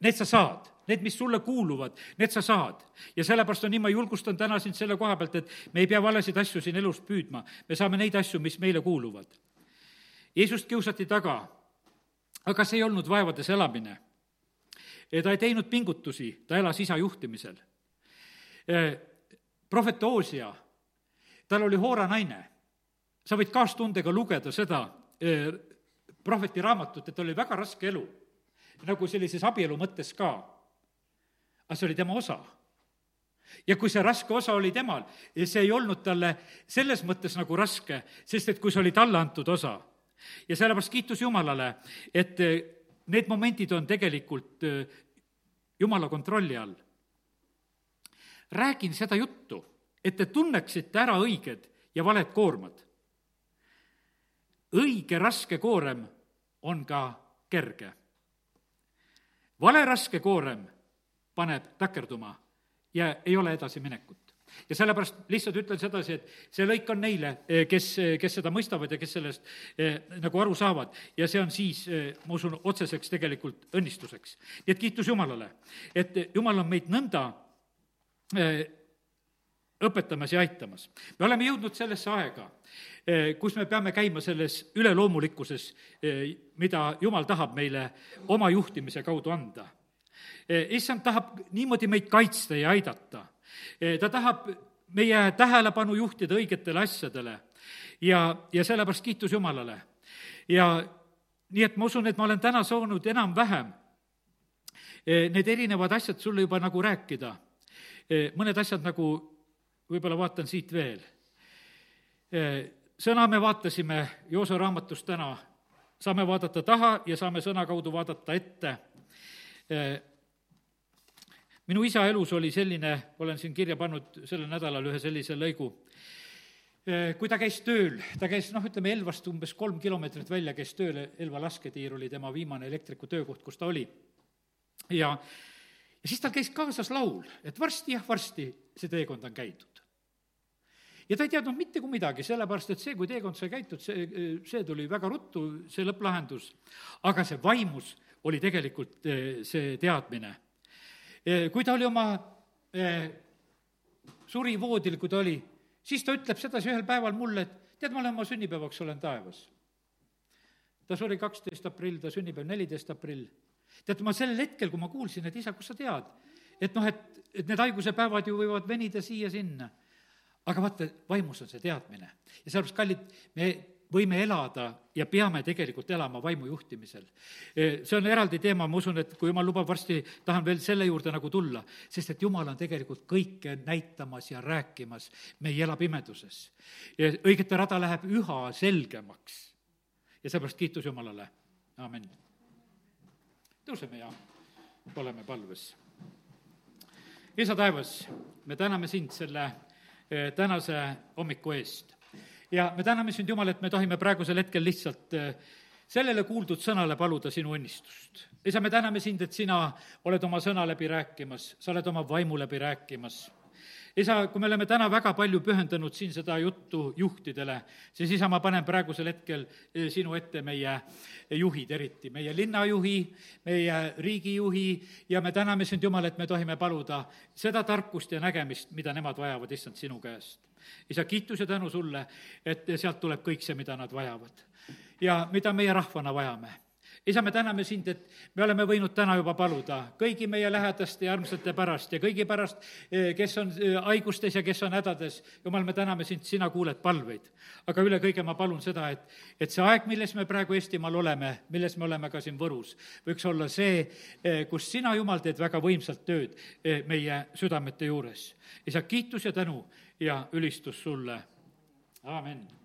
Speaker 1: need sa saad, need, mis sulle kuuluvad, need sa saad. ja sellepärast on nii, ma julgustan täna sind selle koha pealt, et me ei pea valesid asju siin elus püüdma, me saame neid asju, mis meile kuuluvad. Jeesust kiusati taga, aga see ei olnud vaevades elamine. ta ei teinud pingutusi, ta elas isa juhtimisel. prohvet Oosia, tal oli Hoora naine sa võid kaastundega lugeda seda prohveti raamatut, et oli väga raske elu, nagu sellises abielu mõttes ka. Aga see oli tema osa. ja kui see raske osa oli temal, see ei olnud talle selles mõttes nagu raske, sest et kui see oli talle antud osa. ja sellepärast kiitus Jumalale, et eh, need momendid on tegelikult eh, Jumala kontrolli all. räägin seda juttu, et te tunneksite ära õiged ja valed koormad õige raske koorem on ka kerge. vale raske koorem paneb takerduma ja ei ole edasiminekut. ja sellepärast lihtsalt ütlen sedasi, et see lõik on neile, eh, kes, eh, kes seda mõistavad ja kes sellest eh, nagu aru saavad ja see on siis, ma usun, otseseks tegelikult õnnistuseks. nii et kiitus Jumalale, et Jumal on meid nõnda õpetamas ja aitamas. me oleme jõudnud sellesse aega, Eh, kus me peame käima selles üleloomulikkuses, eh, mida Jumal tahab meile oma juhtimise kaudu anda. Eh, issand tahab niimoodi meid kaitsta ja aidata. ta tahab meie tähelepanu juhtida õigetele asjadele ja, ja sellepärast kiitus Jumalale. ja nii et ma usun, et ma olen täna saanud enam-vähem need erinevad asjad sulle juba nagu rääkida. mõned asjad nagu, võib-olla vaatan siit veel sõna me vaatasime Jooso raamatust täna, saame vaadata taha ja saame sõna kaudu vaadata ette. Minu isa elus oli selline, olen siin kirja pannud sellel nädalal ühe sellise lõigu, kui ta käis tööl, ta käis noh, ütleme Elvast umbes kolm kilomeetrit välja, käis tööl, Elva lasketiir oli tema viimane elektriku töökoht, kus ta oli. ja, ja siis tal käis kaasas laul, et varsti jah, varsti see teekond on käidud ja ta ei teadnud mitte kui midagi, sellepärast et see, kui teekond sai käitud, see, see tuli väga ruttu, see lõpplahendus. aga see vaimus oli tegelikult eh, see teadmine. Eh, kui ta oli oma eh, surivoodil, kui ta oli, siis ta ütleb sedasi ühel päeval mulle, et tead, ma olen oma sünnipäevaks, olen taevas. ta suri kaksteist aprill, ta sünnipäev neliteist aprill. tead, ma sellel hetkel, kui ma kuulsin, et isa, kust sa tead, et noh, et, et need haiguse päevad ju võivad venida siia-sinna aga vaata, vaimus on see teadmine. ja sellepärast, kallid, me võime elada ja peame tegelikult elama vaimu juhtimisel. See on eraldi teema, ma usun, et kui jumal lubab, varsti tahan veel selle juurde nagu tulla, sest et jumal on tegelikult kõike näitamas ja rääkimas, me ei ela pimeduses. õigete rada läheb üha selgemaks. ja seepärast kiitus Jumalale, amin. tõuseme ja oleme palves. isa taevas, me täname sind selle tänase hommiku eest. Ja me täname sind, Jumal, et me tohime praegusel hetkel lihtsalt eh, sellele kuuldud sõnale paluda sinu õnnistust. isa, me täname sind, et sina oled oma sõna läbi rääkimas, sa oled oma vaimu läbi rääkimas isa, kui me oleme täna väga palju pühendanud siin seda juttu juhtidele, siis isa, ma panen praegusel hetkel eh, sinu ette meie juhid eriti, meie linnajuhi, meie riigijuhi ja me täname sind, Jumal, et me tohime paluda seda tarkust ja nägemist, mida nemad vajavad, issand, sinu käest. isa, kiitus ja tänu sulle, et sealt tuleb kõik see, mida nad vajavad. ja mida meie rahvana vajame isa, me täname sind, et me oleme võinud täna juba paluda kõigi meie lähedaste ja armsate pärast ja kõigi pärast, eh, kes on eh, haigustes ja kes on hädades. jumal, me täname sind, sina kuuled palveid. aga üle kõige ma palun seda, et, et see aeg, milles me praegu Eestimaal oleme, milles me oleme ka siin Võrus, võiks olla see, eh, kus sina, Jumal, teed väga võimsalt tööd meie südamete juures. isa, kiitus ja tänu ja ülistus sulle. amin